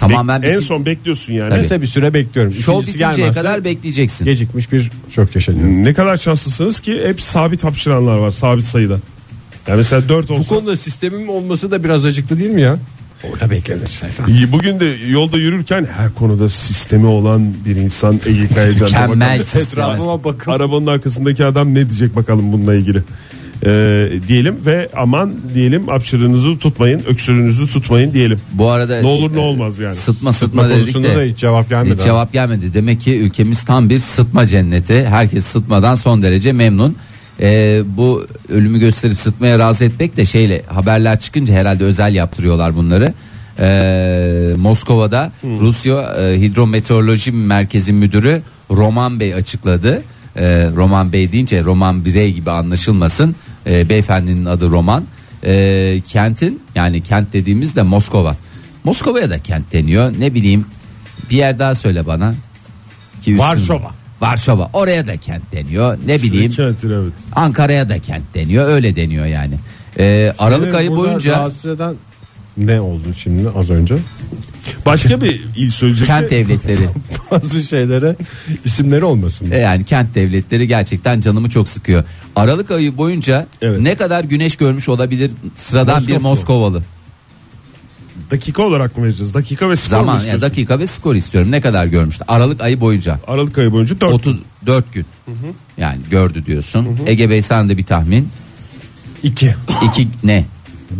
Speaker 5: tamamen
Speaker 4: Bek- en
Speaker 5: bitir-
Speaker 4: son bekliyorsun yani.
Speaker 5: Tabii.
Speaker 3: Neyse bir süre bekliyorum.
Speaker 5: Şov
Speaker 3: İkincisi
Speaker 5: bitinceye
Speaker 3: gelmezse
Speaker 5: kadar bekleyeceksin.
Speaker 3: gecikmiş bir çok yaşa diyorum.
Speaker 4: Ne kadar şanslısınız ki hep sabit hapşıranlar var sabit sayıda. Yani mesela 4
Speaker 3: Bu
Speaker 4: olsa.
Speaker 3: konuda sistemin olması da biraz acıklı değil mi ya? Orada beklenir sayfa.
Speaker 4: İyi, Bugün de yolda yürürken her konuda sistemi olan bir insan Ege Kayacan'da
Speaker 5: Mükemmel
Speaker 4: bakalım.
Speaker 5: sistem.
Speaker 3: Etrafıma bakın.
Speaker 4: Arabanın arkasındaki adam ne diyecek bakalım bununla ilgili. Ee, diyelim ve aman diyelim hapşırığınızı tutmayın öksürüğünüzü tutmayın diyelim.
Speaker 5: Bu arada
Speaker 4: Ne olur ne olmaz yani.
Speaker 5: Sıtma sıtma,
Speaker 3: Sıtma
Speaker 5: dedik de
Speaker 3: da hiç cevap gelmedi.
Speaker 5: hiç cevap gelmedi. Demek ki ülkemiz tam bir sıtma cenneti. Herkes sıtmadan son derece memnun. Ee, bu ölümü gösterip sıtmaya razı etmek de şeyle haberler çıkınca herhalde özel yaptırıyorlar bunları. Ee, Moskova'da Rusya e, Hidrometeoroloji Merkezi Müdürü Roman Bey açıkladı. Ee, Roman Bey deyince Roman Birey gibi anlaşılmasın. Ee, beyefendinin adı Roman. Ee, kentin yani kent dediğimizde Moskova. Moskova'ya da kent deniyor. Ne bileyim bir yer daha söyle bana.
Speaker 3: Varşova.
Speaker 5: Varşova oraya da kent deniyor. Ne bileyim
Speaker 4: Kentin evet.
Speaker 5: Ankara'ya da kent deniyor. Öyle deniyor yani. Ee, Aralık ayı boyunca
Speaker 3: rahatsız eden ne oldu şimdi az önce?
Speaker 4: Başka bir il söyleyecek.
Speaker 5: kent devletleri
Speaker 3: Bazı şeylere isimleri olmasın.
Speaker 5: E yani kent devletleri gerçekten canımı çok sıkıyor. Aralık ayı boyunca
Speaker 4: Evet.
Speaker 5: ne kadar güneş görmüş olabilir sıradan bir
Speaker 4: Moskova.
Speaker 5: Moskovalı.
Speaker 4: Dakika olarak mı vereceğiz? Dakika ve skor mu
Speaker 5: Zaman yani
Speaker 4: istiyorsun?
Speaker 5: dakika ve skor istiyorum. Ne kadar görmüştü? Aralık ayı boyunca.
Speaker 4: Aralık ayı boyunca 4
Speaker 5: 34 gün. Yani gördü diyorsun. Ege Bey sen de bir tahmin.
Speaker 3: İki
Speaker 5: İki ne?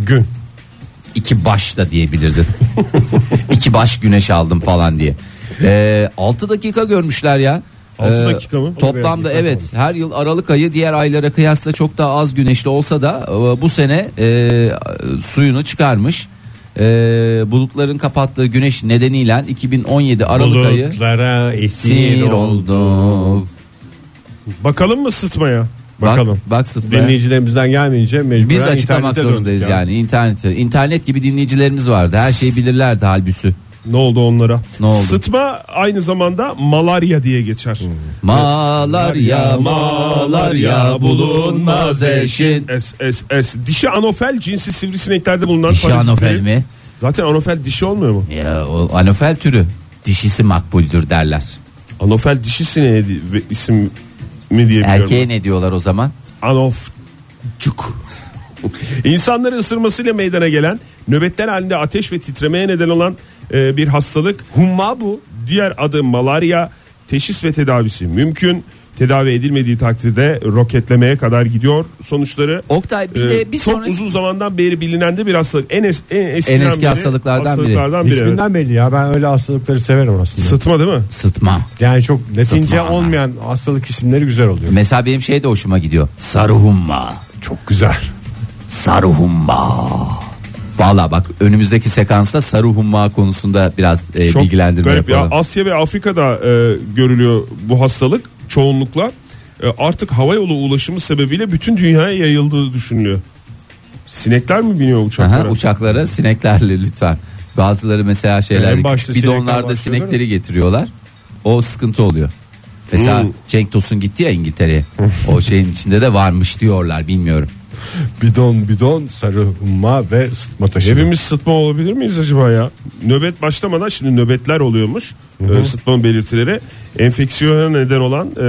Speaker 3: gün.
Speaker 5: İki baş da diyebilirdin. İki baş güneş aldım falan diye. 6 dakika görmüşler ya.
Speaker 4: Altı
Speaker 5: Ee,
Speaker 4: dakika mı?
Speaker 5: Toplamda evet her yıl Aralık ayı diğer aylara kıyasla çok daha az güneşli olsa da e, bu sene e, suyunu çıkarmış. E, bulutların kapattığı güneş nedeniyle 2017 Aralık ayı
Speaker 3: Bulutlara esir oldu.
Speaker 5: oldu.
Speaker 4: Bakalım mı sıtmaya?
Speaker 3: Bakalım.
Speaker 5: Bak, bak sıtmaya.
Speaker 3: Dinleyicilerimizden gelmeyince mecburen
Speaker 5: Biz açıklamak
Speaker 3: internete
Speaker 5: zorundayız
Speaker 3: döndük
Speaker 5: yani. internette. İnternet gibi dinleyicilerimiz vardı. Her şeyi bilirlerdi halbüsü.
Speaker 4: Ne oldu onlara?
Speaker 5: Ne oldu?
Speaker 4: Sıtma aynı zamanda malarya diye geçer.
Speaker 5: Malarya malarya bulunmaz eşin.
Speaker 4: S, S, S. Dişi anofel cinsi sivrisineklerde bulunan
Speaker 5: Dişi
Speaker 4: parazitleri-
Speaker 5: anofel mi?
Speaker 4: Zaten anofel dişi olmuyor mu?
Speaker 5: Ya o anofel türü. Dişisi makbuldür derler.
Speaker 4: Anofel dişi sineğe di- ve isim mi diye biliyorum.
Speaker 5: Erkeğe ne diyorlar o zaman?
Speaker 4: Anofcuk. İnsanları ısırmasıyla meydana gelen nöbetler halinde ateş ve titremeye neden olan e, bir hastalık.
Speaker 3: Humma bu.
Speaker 4: Diğer adı malarya. Teşhis ve tedavisi mümkün. Tedavi edilmediği takdirde roketlemeye kadar gidiyor sonuçları.
Speaker 5: Oktay bir
Speaker 4: e,
Speaker 5: de bir
Speaker 4: çok
Speaker 5: sonraki
Speaker 4: uzun zamandan beri bilinen de bir hastalık. En, es, en,
Speaker 5: En eski
Speaker 4: beri
Speaker 5: hastalıklardan biri.
Speaker 4: hastalıklardan biri. evet.
Speaker 3: İsminden belli ya ben öyle hastalıkları severim aslında.
Speaker 4: Sıtma değil mi?
Speaker 5: sıtma.
Speaker 3: yani çok latince
Speaker 5: Sıtma.
Speaker 3: olmayan hastalık isimleri güzel oluyor.
Speaker 5: Mesela benim şey de hoşuma gidiyor. Sarıhumma.
Speaker 3: Çok güzel.
Speaker 5: Sarıhumma. Valla bak önümüzdeki sekansta sarıhumma konusunda biraz e,
Speaker 4: Çok
Speaker 5: bilgilendirme
Speaker 4: garip ya.
Speaker 5: yapalım.
Speaker 4: Asya ve Afrika'da e, görülüyor bu hastalık çoğunlukla. E, artık hava yolu ulaşımı sebebiyle bütün dünyaya yayıldığı düşünülüyor. Sinekler mi biniyor uçaklara?
Speaker 5: Aha, uçaklara sineklerle lütfen. Bazıları mesela şeyler küçük bidonlarda sinekleri getiriyorlar. O sıkıntı oluyor. Mesela
Speaker 4: Hmm.
Speaker 5: Cenk Tosun gitti ya İngiltere'ye. o şeyin içinde de varmış diyorlar bilmiyorum.
Speaker 3: Bidon bidon sarı humma ve sıtma taşı.
Speaker 4: Hepimiz sıtma olabilir miyiz acaba ya? Nöbet başlamadan şimdi nöbetler oluyormuş. E, sıtmanın belirtileri. Enfeksiyona neden olan e,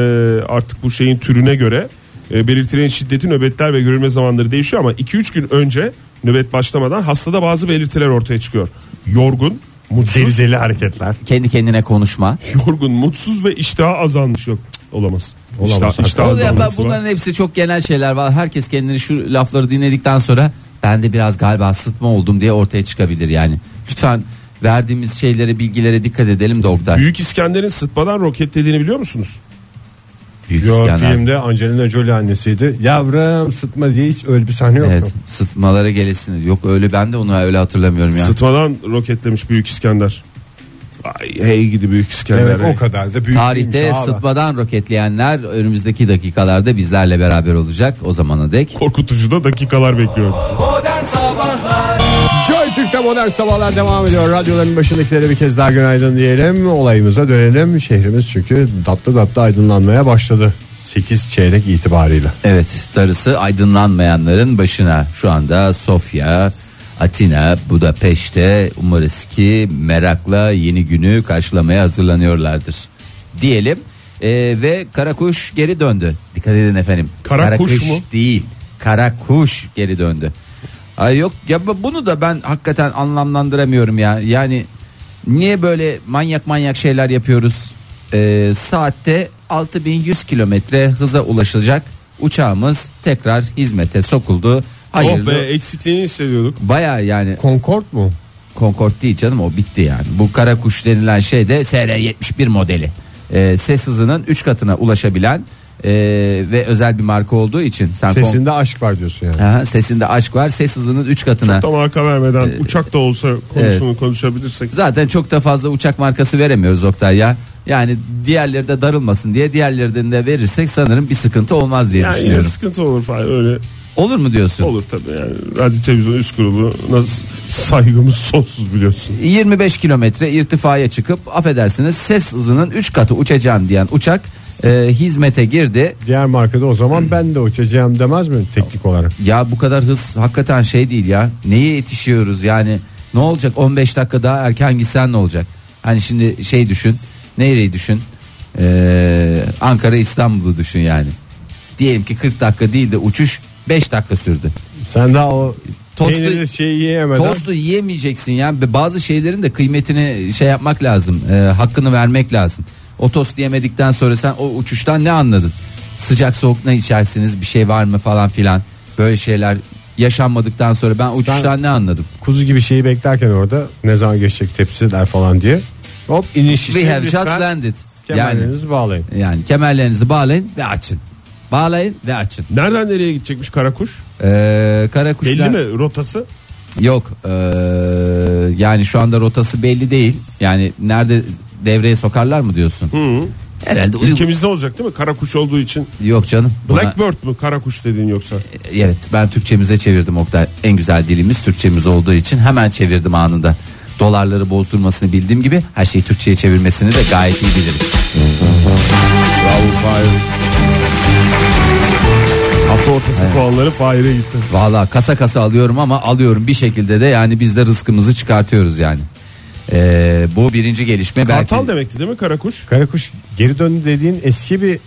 Speaker 4: artık bu şeyin türüne göre e, belirtilerin şiddeti nöbetler ve görülme zamanları değişiyor ama 2-3 gün önce nöbet başlamadan hastada bazı belirtiler ortaya çıkıyor. Yorgun, mutsuz,
Speaker 3: deli deli hareketler.
Speaker 5: Kendi kendine konuşma.
Speaker 4: yorgun, mutsuz ve iştahı azalmış yok. Olamaz.
Speaker 3: Olamaz.
Speaker 4: İştah
Speaker 5: O ya ben-
Speaker 4: azalması var.
Speaker 5: bunların hepsi çok genel şeyler var. Herkes kendini şu lafları dinledikten sonra ben de biraz galiba sıtma oldum diye ortaya çıkabilir yani. Lütfen verdiğimiz şeylere bilgilere dikkat edelim de Oktay.
Speaker 4: Büyük İskender'in sıtmadan roketlediğini biliyor musunuz?
Speaker 5: Büyük
Speaker 3: Yo,
Speaker 5: İskender.
Speaker 3: filmde Angelina Jolie annesiydi. Yavrum sıtma diye hiç öyle bir sahne yok.
Speaker 5: Evet sıtmalara gelesin. Yok öyle ben de onu öyle hatırlamıyorum ya.
Speaker 4: Sıtmadan roketlemiş Büyük İskender. Ay hey gidi Büyük İskender.
Speaker 3: Evet o kadar da büyük
Speaker 5: Tarihte
Speaker 3: değilmiş
Speaker 5: sıtmadan roketleyenler önümüzdeki dakikalarda bizlerle beraber olacak. O zamana dek
Speaker 4: Korkutucu da dakikalar bekliyor bizi.
Speaker 2: Modern Sabahlar
Speaker 3: Joy Türk'te modern sabahlar devam ediyor. Radyoların başındakilere bir kez daha günaydın diyelim. Olayımıza dönelim. Şehrimiz çünkü tatlı tatlı aydınlanmaya başladı. 8 çeyrek itibariyle.
Speaker 5: evet darısı aydınlanmayanların başına şu anda Sofya, Atina, Budapeşte umarız ki merakla yeni günü karşılamaya hazırlanıyorlardır. Diyelim Ee, ve Karakuş geri döndü. Dikkat edin efendim.
Speaker 4: Karakuş
Speaker 5: Karakuş
Speaker 4: mu?
Speaker 5: değil. Karakuş geri döndü. Ay yok ya bu- bunu da ben hakikaten anlamlandıramıyorum ya. Yani niye böyle manyak manyak şeyler yapıyoruz? Ee, saatte 6100 kilometre hıza ulaşılacak uçağımız tekrar hizmete sokuldu. Hayırlı.
Speaker 4: Oh be eksikliğini hissediyorduk.
Speaker 5: Baya yani
Speaker 3: Concord mu?
Speaker 5: Concorde değil canım o bitti yani. Bu kara kuş denilen şey de SR71 modeli. Ee, ses hızının 3 katına ulaşabilen e, ve özel bir marka olduğu için sen
Speaker 3: Sesinde aşk var diyorsun yani.
Speaker 5: Aha, sesinde aşk var. Ses hızının 3 katına.
Speaker 4: Tam marka vermeden uçak da olsa konusunu konuşabilirsek.
Speaker 5: Zaten çok da fazla uçak markası veremiyoruz Oktay ya. Yani diğerleri de darılmasın diye diğerlerden de verirsek sanırım bir sıkıntı olmaz diye
Speaker 4: Yani yine
Speaker 5: düşünüyorum.
Speaker 4: sıkıntı olur falan öyle
Speaker 5: Olur mu diyorsun?
Speaker 4: olur tabii yani radyo televizyon üst kurulu nasıl saygımız sonsuz biliyorsun.
Speaker 5: 25 kilometre irtifaya çıkıp affedersiniz ses hızının 3 katı uçacağım diyen uçak e, hizmete girdi.
Speaker 3: Diğer markada o zaman ben de uçacağım demez mi teknik olarak?
Speaker 5: Ya bu kadar hız hakikaten şey değil ya. Neye yetişiyoruz yani? Ne olacak 15 dakika daha erken gitsen ne olacak? Hani şimdi şey düşün. Nereyi düşün? Ee, Ankara İstanbul'u düşün yani. Diyelim ki 40 dakika değil de uçuş 5 dakika sürdü.
Speaker 3: Sen daha o
Speaker 5: Tostu-
Speaker 3: peynirli şeyi yiyemeden
Speaker 5: Tostu yiyemeyeceksin ya. Bazı şeylerin de kıymetini şey yapmak lazım. e, hakkını vermek lazım. O tostu yemedikten sonra sen o uçuştan ne anladın? Sıcak soğuk ne içersiniz bir şey var mı falan filan. Böyle şeyler yaşanmadıktan sonra ben uçuştan ne anladım?
Speaker 3: kuzu gibi şeyi beklerken orada ne zaman geçecek tepsiler falan diye. Hop iniş için
Speaker 5: We have just landed. Yani,
Speaker 3: kemerlerinizi bağlayın.
Speaker 5: yani kemerlerinizi bağlayın ve açın. Bağlayın ve açın.
Speaker 4: Nereden nereye gidecekmiş karakuş?
Speaker 5: Ee, kara kuşlar
Speaker 4: Belli mi rotası?
Speaker 5: yok. Ee, yani şu anda rotası belli değil. Yani nerede devreye sokarlar mı diyorsun?
Speaker 4: Hı.
Speaker 5: Herhalde uygun-
Speaker 4: Ülkemizde olacak değil mi? Karakuş olduğu için.
Speaker 5: Yok canım. Buna-
Speaker 4: Blackbird mü karakuş dediğin yoksa?
Speaker 5: Evet ben Türkçemize çevirdim Oktay. En güzel dilimiz Türkçemiz olduğu için hemen çevirdim anında. Dolarları bozdurmasını bildiğim gibi her şeyi Türkçe'ye çevirmesini de gayet iyi bilirim.
Speaker 4: Bravo Fahir. Hafta ortası puanları Fahir'e gitti.
Speaker 5: Valla kasa kasa alıyorum ama alıyorum bir şekilde de yani biz de rızkımızı çıkartıyoruz yani. Ee, bu birinci gelişme belki
Speaker 4: Kartal demekti değil mi karakuş?
Speaker 3: Karakuş geri döndü dediğin eski bir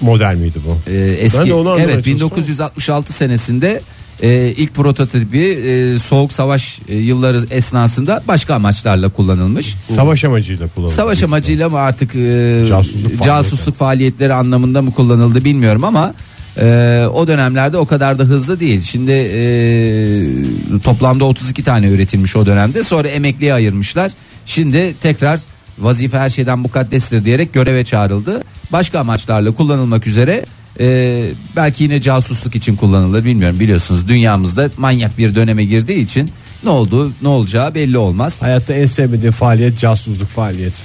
Speaker 3: model miydi bu?
Speaker 5: Ee, eski
Speaker 4: Ben de onu
Speaker 5: evet
Speaker 4: çalıştım.
Speaker 5: 1966 senesinde e, ilk prototipi e, soğuk savaş e, yılları esnasında başka amaçlarla kullanılmış.
Speaker 3: Savaş amacıyla kullanıldı.
Speaker 5: Savaş amacıyla mı artık e,
Speaker 3: Casusluk
Speaker 5: casusluk, faaliyetleri anlamında mı kullanıldı bilmiyorum ama e, o dönemlerde o kadar da hızlı değil. Şimdi e, toplamda 32 tane üretilmiş o dönemde sonra emekliye ayırmışlar. Şimdi tekrar vazife her şeyden mukaddestir diyerek göreve çağrıldı. Başka amaçlarla kullanılmak üzere e, belki yine casusluk için kullanılır bilmiyorum biliyorsunuz dünyamızda manyak bir döneme girdiği için ne olduğu ne olacağı belli olmaz.
Speaker 3: Hayatta en sevmediğim faaliyet casusluk faaliyeti.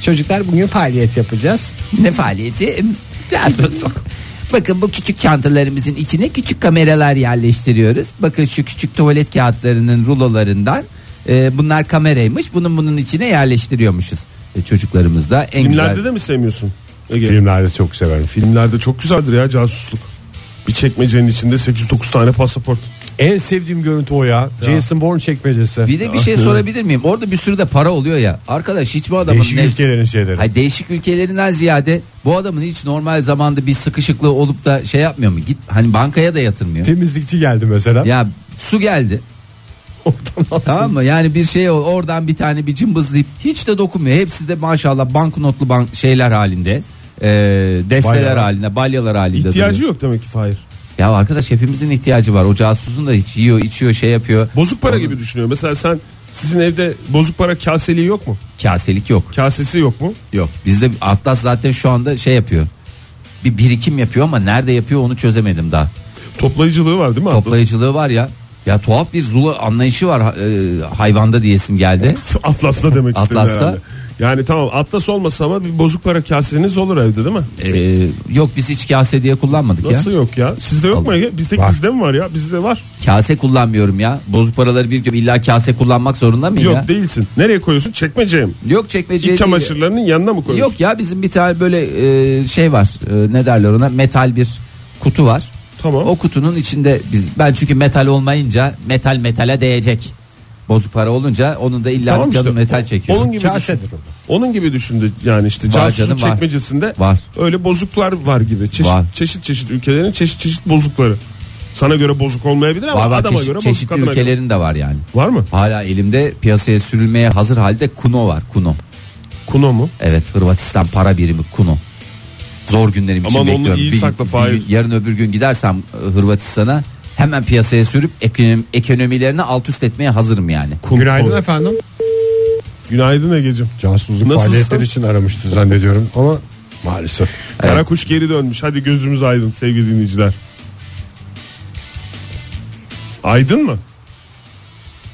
Speaker 3: Çocuklar bugün faaliyet yapacağız.
Speaker 5: Ne faaliyeti? Bakın bu küçük çantalarımızın içine küçük kameralar yerleştiriyoruz. Bakın şu küçük tuvalet kağıtlarının rulolarından e, bunlar kameraymış. Bunun bunun içine yerleştiriyormuşuz. E, çocuklarımız da en
Speaker 4: Filmlerde
Speaker 5: güzel.
Speaker 4: de mi sevmiyorsun? Ege?
Speaker 3: Filmlerde çok severim.
Speaker 4: Filmlerde çok güzeldir ya casusluk. Bir çekmecenin içinde 8-9 tane pasaport.
Speaker 3: En sevdiğim görüntü o ya. Jason Bourne çekmecesi.
Speaker 5: Bir de bir şey sorabilir miyim? Orada bir sürü de para oluyor ya. Arkadaş hiç bu adamın
Speaker 3: Değişik
Speaker 5: nefsi-
Speaker 3: ülkelerin şeyleri.
Speaker 5: Hayır, değişik ülkelerinden ziyade bu adamın hiç normal zamanda bir sıkışıklığı olup da şey yapmıyor mu? Git hani bankaya da yatırmıyor.
Speaker 3: Temizlikçi geldi mesela.
Speaker 5: Ya su geldi. tamam mı? Yani bir şey oradan bir tane bir cımbızlayıp hiç de dokunmuyor. Hepsi de maşallah banknotlu bank şeyler halinde. E, desteler
Speaker 3: Balyalar.
Speaker 5: halinde, balyalar halinde.
Speaker 4: İhtiyacı
Speaker 5: duruyor.
Speaker 4: yok demek ki Fahir.
Speaker 5: Ya arkadaş hepimizin ihtiyacı var. O casusun da hiç yiyor, içiyor, şey yapıyor.
Speaker 4: Bozuk para
Speaker 5: Onu-
Speaker 4: gibi düşünüyor. Mesela sen sizin evde bozuk para kaseliği yok mu?
Speaker 5: Kaselik yok.
Speaker 4: Kasesi yok mu?
Speaker 5: Yok. Bizde Atlas zaten şu anda şey yapıyor. Bir birikim yapıyor ama nerede yapıyor onu çözemedim daha.
Speaker 4: Toplayıcılığı var değil mi? Atlas'ın?
Speaker 5: Toplayıcılığı var ya. Ya tuhaf bir zulu anlayışı var e, hayvanda diyesim geldi.
Speaker 4: Atlas'ta demek istedim
Speaker 5: Atlas'ta.
Speaker 4: herhalde. Yani tamam Atlas olmasa ama bir bozuk para kaseniz olur evde değil mi?
Speaker 5: Ee, yok biz hiç kase diye kullanmadık
Speaker 4: Nasıl
Speaker 5: ya.
Speaker 4: yok ya? Sizde yok mu. Ege? Bizde,
Speaker 3: Var.
Speaker 4: bizde mi var ya? Bizde var.
Speaker 5: Kase kullanmıyorum ya. Bozuk paraları birikiyorum. İlla kase kullanmak zorunda mıyım
Speaker 4: Yok
Speaker 5: ya?
Speaker 4: değilsin. Nereye koyuyorsun? Çekmeceye mi?
Speaker 5: Yok çekmece
Speaker 4: İç
Speaker 5: değil.
Speaker 4: çamaşırlarının yanına mı koyuyorsun?
Speaker 5: Yok ya bizim bir tane böyle e, şey var. E, ne derler ona? Metal bir kutu var.
Speaker 4: Tamam.
Speaker 5: O kutunun içinde biz ben çünkü metal olmayınca metal metale değecek. Bozuk para olunca onun da illa
Speaker 4: Tamam
Speaker 5: bir canı
Speaker 4: işte.
Speaker 5: metal çekiyor.
Speaker 4: Onun gibi
Speaker 3: Kasedir
Speaker 4: düşün.
Speaker 3: o.
Speaker 4: Onun gibi düşündü yani işte
Speaker 5: Var
Speaker 4: casusluk
Speaker 5: canım, var.
Speaker 4: çekmecesinde
Speaker 5: Var.
Speaker 4: öyle bozuklar var gibi. Çeşit
Speaker 5: Var.
Speaker 4: çeşit, çeşit ülkelerin çeşit çeşit bozukları. Sana göre bozuk olmayabilir ama
Speaker 5: Var var
Speaker 4: adama
Speaker 5: çeşit-
Speaker 4: göre bozuk
Speaker 5: çeşitli
Speaker 4: adama göre.
Speaker 5: ülkelerin de var yani.
Speaker 4: Var mı?
Speaker 5: Hala elimde piyasaya sürülmeye hazır halde kuno var kuno.
Speaker 4: Kuno mu?
Speaker 5: Evet Hırvatistan para birimi kuno. Zor günlerim için
Speaker 4: Aman onu
Speaker 5: bekliyorum.
Speaker 4: iyi
Speaker 5: Bir-
Speaker 4: sakla, Fahir.
Speaker 5: yarın öbür gün gidersem e, Hırvatistan'a hemen piyasaya sürüp ekonom, ekonomilerini alt üst etmeye hazırım yani.
Speaker 3: Günaydın efendim.
Speaker 4: Günaydın Ege'cim.
Speaker 3: Casusluk
Speaker 4: Nasılsın?
Speaker 3: faaliyetleri için aramıştı zannediyorum ama maalesef.
Speaker 4: Kara kuş geri dönmüş. Hadi gözümüz aydın sevgili dinleyiciler. Aydın mı?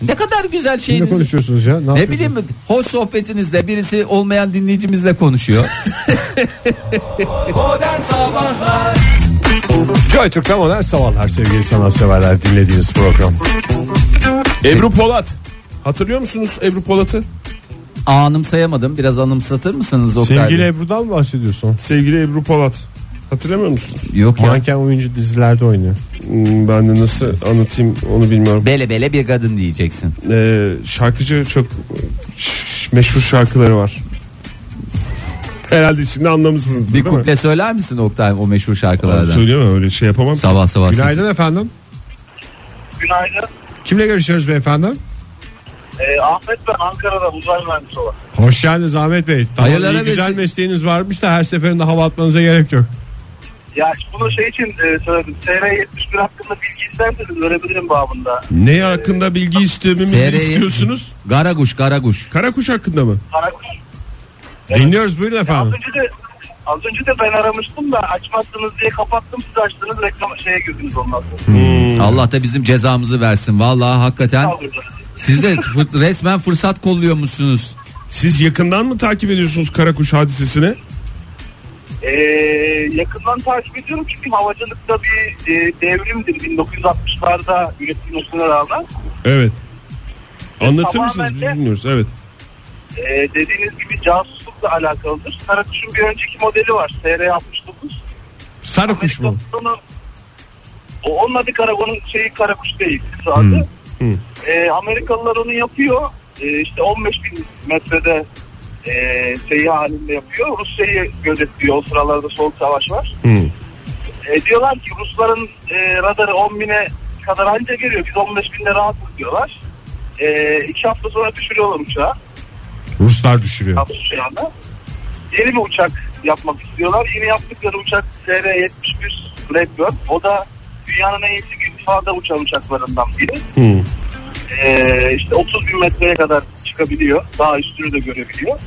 Speaker 5: Ne kadar güzel
Speaker 3: Ne
Speaker 5: şeyiniz.
Speaker 3: konuşuyorsunuz ya? Ne,
Speaker 5: Ne bileyim hoş sohbetinizde birisi olmayan dinleyicimizle konuşuyor.
Speaker 2: Modern Sabahlar
Speaker 3: Joy Türk'te modern sabahlar sevgili sanatseverler dinlediğiniz program.
Speaker 4: Ebru Polat. Hatırlıyor musunuz Ebru Polat'ı?
Speaker 5: Anımsayamadım. Biraz anımsatır mısınız Oktay
Speaker 3: Sevgili
Speaker 5: Bey?
Speaker 3: Ebru'dan mı bahsediyorsun?
Speaker 4: Sevgili Ebru Polat. Hatırlamıyor musunuz?
Speaker 5: Yok ya.
Speaker 3: Manken oyuncu dizilerde oynuyor.
Speaker 4: Hmm, Ben de nasıl anlatayım onu bilmiyorum.
Speaker 5: Bele bele bir kadın diyeceksin.
Speaker 4: Ee, şarkıcı çok ş- meşhur şarkıları var. Herhalde şimdi anlamışsınız
Speaker 5: Bir
Speaker 4: değil mi?
Speaker 5: kuple söyler misin Oktay o meşhur şarkılardan?
Speaker 4: Söyleyemem öyle şey yapamam.
Speaker 5: Sabah sabah. siz-
Speaker 3: Günaydın efendim.
Speaker 6: Günaydın.
Speaker 3: Kimle görüşüyoruz beyefendi?
Speaker 6: Ee, Ahmet ben Ankara'da uzay mühendisi olarak.
Speaker 3: Hoş geldiniz Ahmet Bey. Tamam,
Speaker 5: Hayırlara
Speaker 3: iyi, güzel mesleğiniz varmış da her seferinde hava atmanıza gerek yok.
Speaker 6: Ya bunu şey için e, söyledim. TR71 hakkında bilgi isterseniz verebilirim babında.
Speaker 4: Ne hakkında bilgi istememizi
Speaker 5: SR'ye
Speaker 4: istiyorsunuz?
Speaker 5: Garaguş Garaguş.
Speaker 4: Karakuş hakkında mı?
Speaker 6: Karakuş.
Speaker 3: Dinliyoruz buyurun
Speaker 6: Az
Speaker 3: efendim.
Speaker 6: önce de az önce de ben aramıştım da açmazsınız diye kapattım siz açtınız reklam şeye girdiniz ondan sonra.
Speaker 4: Hmm.
Speaker 5: Allah da bizim cezamızı versin. Vallahi hakikaten siz de resmen fırsat kolluyormuşsunuz.
Speaker 4: Siz yakından mı takip ediyorsunuz Karakuş hadisesini?
Speaker 6: Ee, yakından takip ediyorum çünkü havacılıkta bir e, devrimdir 1960'larda üretilmesine rağmen.
Speaker 4: Evet. Anlatır
Speaker 6: Tamamen
Speaker 4: mısınız? Biz bilmiyoruz. Evet.
Speaker 6: Ee, dediğiniz gibi casuslukla alakalıdır. Karakuş'un bir önceki modeli var SR69.
Speaker 3: Sarı kuş mu?
Speaker 6: O onun adı Karagon'un şeyi Karakuş değil kısa adı.
Speaker 4: Hmm.
Speaker 6: Ee, Amerikalılar onu yapıyor. Ee, işte 15 bin metrede e, şeyi halinde yapıyor. Rusya'yı gözetliyor. O sıralarda soğuk savaş var.
Speaker 4: Hmm.
Speaker 6: E, diyorlar ki Rusların e, radarı 10 bine kadar anca geliyor. Biz 15 binde rahat diyorlar. E, iki hafta sonra düşürüyorlar uçağı.
Speaker 3: Ruslar düşürüyor.
Speaker 6: Yeni bir uçak yapmak istiyorlar. Yeni yaptıkları uçak SR-71 Blackbird. O da dünyanın en iyisi irtifada uçan uçaklarından biri.
Speaker 4: Hmm.
Speaker 6: Ee, işte 30 bin metreye kadar çıkabiliyor. Daha üstünü de görebiliyor.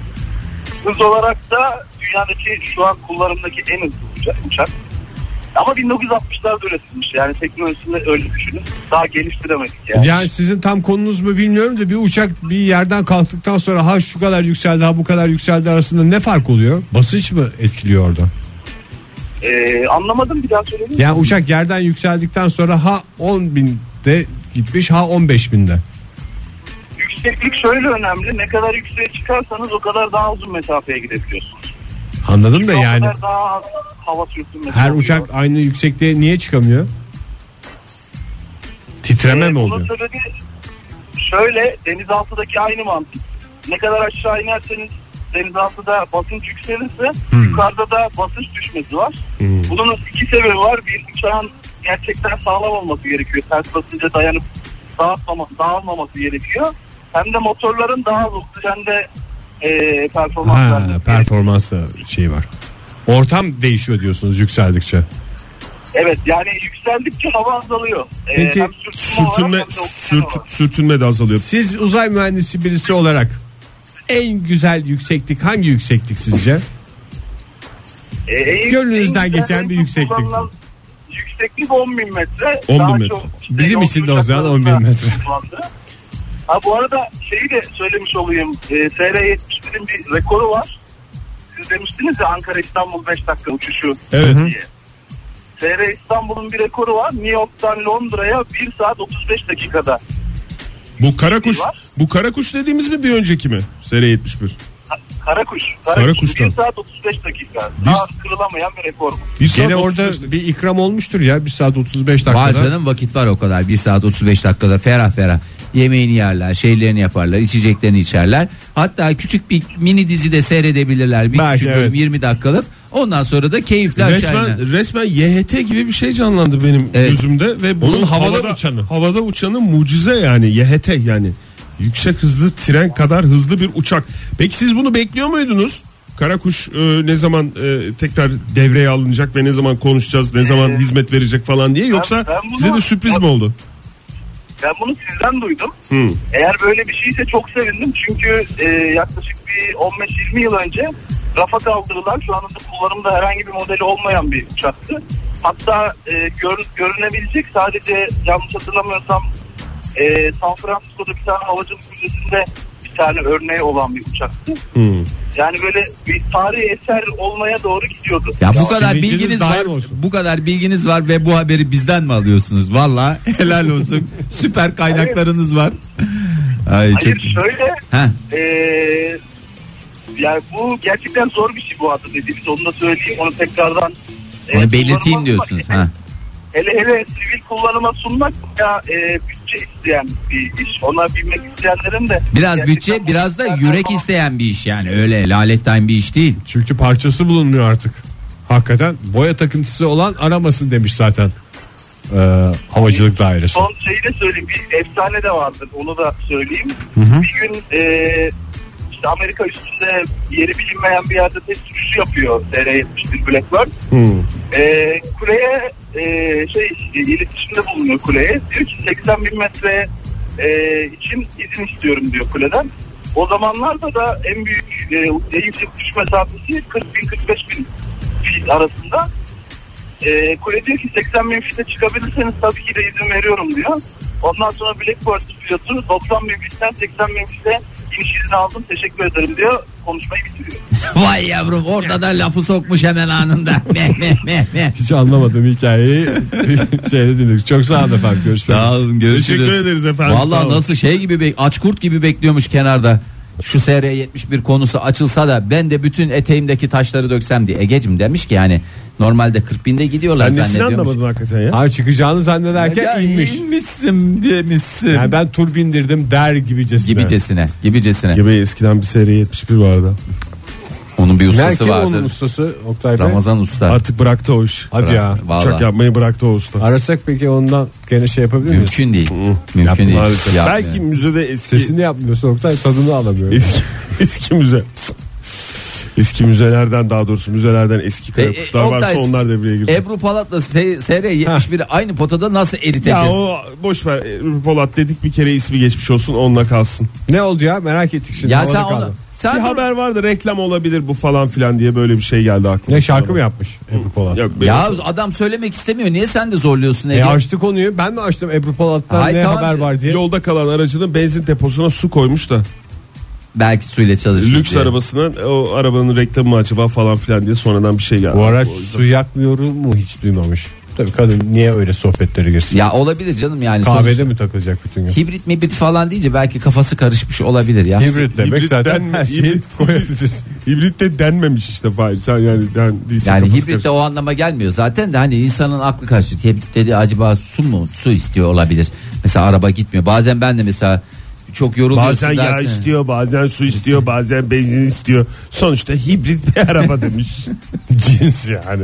Speaker 6: Hız olarak da dünyadaki şu an kullanımdaki en hızlı uçak. uçak. Ama 1960'larda üretilmiş. Yani teknolojisini öyle düşünün. Daha geliştiremedik yani.
Speaker 3: Yani sizin tam konunuz mu bilmiyorum da bir uçak bir yerden kalktıktan sonra ha şu kadar yükseldi ha bu kadar yükseldi arasında ne fark oluyor? Basınç mı etkiliyor orada?
Speaker 6: Ee, anlamadım bir daha söyleyin.
Speaker 3: Yani uçak yerden yükseldikten sonra ha 10 binde gitmiş ha 15 binde.
Speaker 6: Yükseklik şöyle önemli. Ne kadar yükseğe çıkarsanız o kadar daha uzun mesafeye gidebiliyorsunuz.
Speaker 3: Anladım da yani
Speaker 6: kadar daha az hava sürtünmesi
Speaker 3: her
Speaker 6: oluyor.
Speaker 3: uçak aynı yüksekliğe niye çıkamıyor? Titreme
Speaker 6: Ee,
Speaker 3: mi
Speaker 6: bunun
Speaker 3: oluyor?
Speaker 6: sebebi şöyle denizaltıdaki aynı mantık. Ne kadar aşağı inerseniz denizaltıda basınç yükselirse
Speaker 3: Hmm.
Speaker 6: yukarıda da basınç düşmesi var. Bunun iki sebebi var. Bir uçağın gerçekten sağlam olması gerekiyor. Ters basınca dayanıp dağıtmama, dağılmaması gerekiyor. Hem de motorların daha az oksijende e, performans
Speaker 3: Ha, performans da şey var. Ortam değişiyor diyorsunuz yükseldikçe.
Speaker 6: Evet yani yükseldikçe hava azalıyor. Ee,
Speaker 3: Peki,
Speaker 6: hem sürtünme,
Speaker 4: Sürtünme,
Speaker 6: hem de oksijen
Speaker 4: sürt,
Speaker 6: olarak.
Speaker 4: sürtünme de azalıyor.
Speaker 3: Siz uzay mühendisi birisi olarak en güzel yükseklik hangi yükseklik sizce?
Speaker 6: Ee, en-
Speaker 3: Gönlünüzden
Speaker 6: en
Speaker 3: geçen
Speaker 6: güzel
Speaker 3: bir yükseklik.
Speaker 6: Yükseklik 10 bin metre.
Speaker 4: 10 bin metre.
Speaker 6: çok işte
Speaker 3: Bizim
Speaker 6: yolcu
Speaker 3: için de o zaman 10 bin metre.
Speaker 6: Ha bu arada şeyi de söylemiş olayım. E, SR-71'in bir rekoru var. Siz demiştiniz ya Ankara İstanbul 5 dakika uçuşu
Speaker 4: Evet.
Speaker 6: diye. SR İstanbul'un bir rekoru var. New York'tan Londra'ya 1 saat 35 dakikada.
Speaker 4: Bu Karakuş,
Speaker 6: var.
Speaker 4: bu Karakuş dediğimiz mi bir önceki mi? SR 71.
Speaker 6: Ha, Karakuş.
Speaker 4: Karakuş'tan.
Speaker 6: 1 saat 35 dakika. Daha kırılamayan bir rekor bu.
Speaker 4: Bir saat
Speaker 3: Gene
Speaker 4: 35
Speaker 3: orada
Speaker 4: dakika.
Speaker 3: bir ikram olmuştur ya 1 saat 35 dakikada.
Speaker 5: Var canım vakit var o kadar. 1 saat 35 dakikada ferah ferah. Yemeğini yerler, şeylerini yaparlar, içeceklerini içerler. Hatta küçük bir mini dizi de seyredebilirler. Bir
Speaker 3: Belki,
Speaker 5: küçük bölüm
Speaker 3: evet.
Speaker 5: 20 dakikalık. Ondan sonra da keyifler.
Speaker 4: Resmen, resmen YHT gibi bir şey canlandı benim
Speaker 5: Evet.
Speaker 4: gözümde ve bunun
Speaker 3: Onun havada uçanı.
Speaker 4: Havada uçanı mucize yani YHT yani yüksek hızlı tren kadar hızlı bir uçak. Peki siz bunu bekliyor muydunuz? Karakuş e, ne zaman e, tekrar devreye alınacak ve ne zaman konuşacağız, ne zaman
Speaker 6: Ee,
Speaker 4: hizmet verecek falan diye yoksa
Speaker 6: ben bunu-
Speaker 4: size de sürpriz mi oldu?
Speaker 6: Ben bunu sizden duydum.
Speaker 4: Hı.
Speaker 6: Eğer böyle bir şeyse çok sevindim. Çünkü e, yaklaşık bir 15-20 yıl önce rafa kaldırılan şu anda kullanımda herhangi bir modeli olmayan bir uçaktı. Hatta e, gör- görünebilecek sadece yanlış hatırlamıyorsam e, San Francisco'da bir tane havacılık müzesinde tane örneği olan bir uçaktı.
Speaker 4: Hı.
Speaker 6: Yani böyle bir tarihi eser olmaya doğru gidiyordu.
Speaker 5: Ya bu kadar
Speaker 3: sevinciniz
Speaker 5: bilginiz var.
Speaker 3: olsun.
Speaker 5: Bu kadar bilginiz var ve bu haberi bizden mi alıyorsunuz? Valla helal olsun. Süper kaynaklarınız var. Ay çok.
Speaker 6: Hayır şöyle
Speaker 5: Ha.
Speaker 6: e, Yani bu gerçekten zor bir şey bu adı dediğimiz onu da söyleyeyim onu tekrardan. e,
Speaker 5: Onu belirteyim
Speaker 6: kullanıma
Speaker 5: diyorsunuz. Ha.
Speaker 6: Hele hele sivil kullanıma sunmak ya e, bütçe isteyen bir iş. Ona binmek isteyenlerin de.
Speaker 5: Biraz bütçe biraz da yürek
Speaker 6: falan-
Speaker 5: isteyen bir iş yani öyle laletten bir iş değil.
Speaker 3: Çünkü parçası bulunmuyor artık. Hakikaten boya takıntısı olan aramasın demiş zaten. Ee, havacılık dairesi.
Speaker 6: Son şeyi de söyleyeyim. Bir efsane de vardır. Onu da söyleyeyim. Bir gün e, işte Amerika üstünde yeri bilinmeyen bir yerde test uçuşu yapıyor TR-71 Blackbird. E, kuleye e, şey iletişimde bulunuyor kuleye. Diyor ki 80 bin metre e, için izin istiyorum diyor kuleden. O zamanlarda da en büyük e, en yüksek uçuş mesafesi 40 bin 45 bin feet arasında. E, kule diyor ki 80 bin fite çıkabilirseniz tabii ki de izin veriyorum diyor. Ondan sonra Blackbird pilotu 90 bin fitten 80 bin fite iniş izni aldım teşekkür ederim diyor. Konuşmayı bitiriyor.
Speaker 5: Vay yavrum orada da lafı sokmuş hemen anında. Meh meh meh meh.
Speaker 3: Hiç anlamadım hikayeyi. Şeyde dinledik. Çok sağ olun efendim. Görüşmek.
Speaker 5: Sağ olun görüşürüz.
Speaker 4: Teşekkür ederiz efendim. Sağ
Speaker 5: Valla
Speaker 4: olun.
Speaker 5: nasıl şey gibi bek aç kurt gibi bekliyormuş kenarda. Şu SR71 konusu açılsa da ben de bütün eteğimdeki taşları döksem diye. Egecim demiş ki yani normalde 40 binde gidiyorlar
Speaker 4: Sen nesini anlamadın hakikaten ya?
Speaker 3: Hayır çıkacağını zannederken
Speaker 5: Ya
Speaker 3: inmiş.
Speaker 5: inmişsin demişsin.
Speaker 3: Yani ben tur bindirdim der gibicesine.
Speaker 5: Gibicesine, gibicesine.
Speaker 4: Gibi eskiden bir seri 71 vardı.
Speaker 5: Onun bir ustası
Speaker 3: kim
Speaker 5: vardır.
Speaker 3: onun ustası Oktay Bey?
Speaker 5: Ramazan Usta.
Speaker 4: Artık bıraktı o iş.
Speaker 3: Hadi ya.
Speaker 5: Vallahi.
Speaker 4: Uçak yapmayı bıraktı o usta.
Speaker 3: Arasak peki ondan gene şey yapabilir miyiz?
Speaker 5: Mümkün değil. Mümkün
Speaker 3: Yapma
Speaker 5: değil.
Speaker 4: Maalesef.
Speaker 5: Yapmıyor.
Speaker 4: Belki müzede eski
Speaker 3: Sesini yapmıyorsun Oktay tadını alamıyorum.
Speaker 4: eski eski müze. Eski müzelerden daha doğrusu müzelerden eski
Speaker 5: E, e,
Speaker 4: kuşlar
Speaker 5: Oktay,
Speaker 4: varsa onlar devreye girdi.
Speaker 5: Ebru Palat'la SR71'i aynı potada nasıl eriteceğiz?
Speaker 4: ya o boş ver Ebru Polat dedik bir kere ismi geçmiş olsun onunla kalsın.
Speaker 3: Ne oldu ya merak ettik şimdi.
Speaker 5: Ya
Speaker 3: havada
Speaker 5: sen
Speaker 3: kaldı.
Speaker 5: Sen
Speaker 4: bir
Speaker 5: dur-
Speaker 4: haber vardı reklam olabilir bu falan filan diye böyle bir şey geldi aklıma.
Speaker 3: Ne şarkı mı yapmış Ebru Polat?
Speaker 4: Yok,
Speaker 5: ya adam söylemek istemiyor. Niye sen de zorluyorsun Ege?
Speaker 3: E açtı konuyu ben mi açtım Ebru Polat'tan
Speaker 5: Hayır,
Speaker 3: ne
Speaker 5: tamam.
Speaker 3: haber var diye.
Speaker 4: Yolda kalan aracının benzin deposuna su koymuş da
Speaker 5: Belki suyla çalışır.
Speaker 4: lüks
Speaker 5: diye.
Speaker 4: arabasına o arabanın reklamı mı acaba falan filan diye sonradan bir şey geldi.
Speaker 3: Bu araç su yakmıyor mu hiç duymamış. Tabii kadın niye öyle sohbetleri girsin?
Speaker 5: Ya olabilir canım yani.
Speaker 3: Kahvede
Speaker 5: sonuçta-
Speaker 3: mi takılacak bütün gün?
Speaker 5: Hibrit mibrit falan deyince belki kafası karışmış olabilir ya.
Speaker 3: Hibrit demek
Speaker 4: Hibrit
Speaker 3: zaten
Speaker 4: den-
Speaker 3: her şeyi
Speaker 4: hibrit-
Speaker 3: koyabilirsin.
Speaker 4: Hibrit de denmemiş işte Fahir. Sen yani den, değilsin
Speaker 5: Yani hibrit de
Speaker 4: karışık.
Speaker 5: o anlama gelmiyor. Zaten de hani insanın aklı karışıyor. Hibrit dedi acaba su mu? Su istiyor olabilir. Mesela araba gitmiyor. Bazen ben de mesela çok yoruluyorsun
Speaker 4: Bazen yağ
Speaker 5: dersin.
Speaker 4: istiyor, bazen su istiyor, bazen benzin istiyor. Sonuçta hibrit bir araba demiş.
Speaker 3: Cins yani.